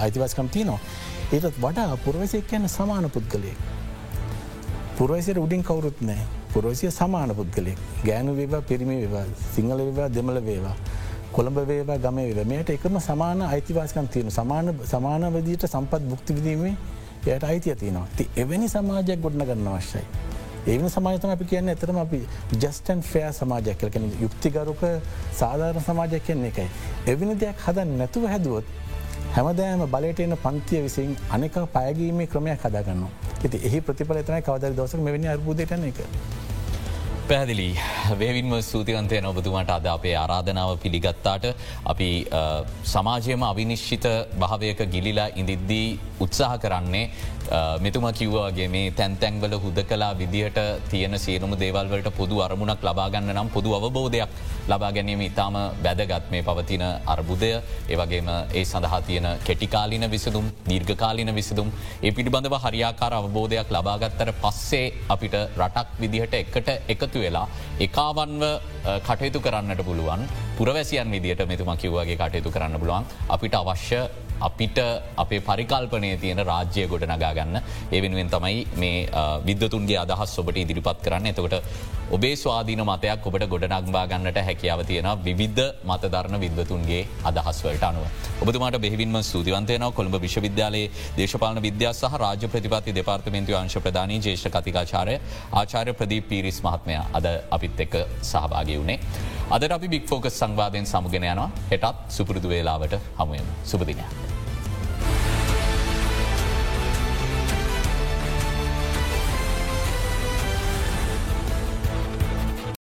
අයිතිවාස්කම් තියනවා. ඒටත් වඩා පුරවැසියක් කියන්න සමාන පුද්ගලයෙක්. පුරවසියට උඩින් කවුරුත් නෑ පුරවසිය සමාන පුද්ගලෙක් ගෑනු වේවා පිරිමි වේවා සිංහල වේවා දෙමල වේවා. කොළඹ වේවා ගම වේමයට එකම සමාන අයිතිවාසකන් තියෙන සමාන සමානවදීට සම්පත් බුක්ති විදීමේ යට අයිතිය තියෙනවා ති එවැනි සමාජයක් ගොඩන ගන්න අවශ්‍යයි. ඒවන සමාජතම අපි කියන්න ඇතරම අපි ජස්ටන් ෆෑ සමාජයක් කලකෙන යුක්තිගරුක සාධාරණ සමාජයක් කියන්නේ එකයි. එවිනි දෙයක් හදන් නැතුව හැදුවොත් හැමදෑම බලට එන පන්තිය විසින් අනෙක පයගීමේ ක්‍රමයක් හදාගන්න. ඇති එහි ප්‍රතිපලතන කවදර දවසක මෙවැනි අර්බුදටන එක. පැදිලි වේවින්ම සූතිවන්තය නොබතුමට අද අපේ ආරාධනාව පිළිගත්තාට. අපි සමාජයම අවිනිශ්චිත භාවයක ගිලිලා ඉදිද්දී උත්සාහ කරන්නේ මෙතුම කිව්වාගේ මේ තැන්තැන්වල හුද කලා විදිහට තියෙන සියනුම දේවල්වලට පොදු අරමුණක් ලබාගන්න නම් පොදු අවබෝධයක් ලබා ගැනීම ඉතාම වැදගත් මේ පවතින අර්බුදය. ඒවගේම ඒ සඳහා තියෙන කෙටිකාලින විසදුම් දීර්ඝකාලින විසදුම් ඒ පිළිබඳව හරියාකාර අවබෝධයක් ලබාගත්තර පස්සේ අපිට රටක් විදිහට එකට එකතු වෙලා එකාවන්ව කටයුතු කරන්නට පුළුවන් පුරවැසියන් විදිට මෙතුම කිව්වගේ කටයුතු කරන්න පුළුවන්. අපිට අවශ්‍ය අපිට අපේ පරිකල්පනය තියෙන රාජ්‍යය ගොඩ නගාගන්න ඒ වෙනුවෙන් තමයි මේ විද්වතුන්ගේ අදහස් ඔබට ඉදිරිපත් කරන්න එතකොට ඔබේ ස්වාධීන මතයක් ඔබට ගොඩනක්වා ගන්නට හැකියාව තියෙන විවිද්ධ මතධරණ විද්වතුන්ගේ අදහස්වලට අනුව. ඔබතුමාට බෙහිවින්ම සූතිවන්තයන කොළඹ විශ්වවිද්‍යාලයේ දේශපාලන විද්‍යා සහ රාජ ප්‍රතිපති දෙපාර්තමේන්තු අංශ ප්‍රධානී ජේෂ කතිකාචාරය ආචාරය ප්‍රදී පිරිස් මහත්මය අද අපිත් එක්ක සහභාගය වුණේ. අද අපි බික් ෆෝකස් සංවාධයෙන් සමුගෙන යනවා හෙටත් සුපුරුදු වේලාවට හමුවම සුපදිනයක්.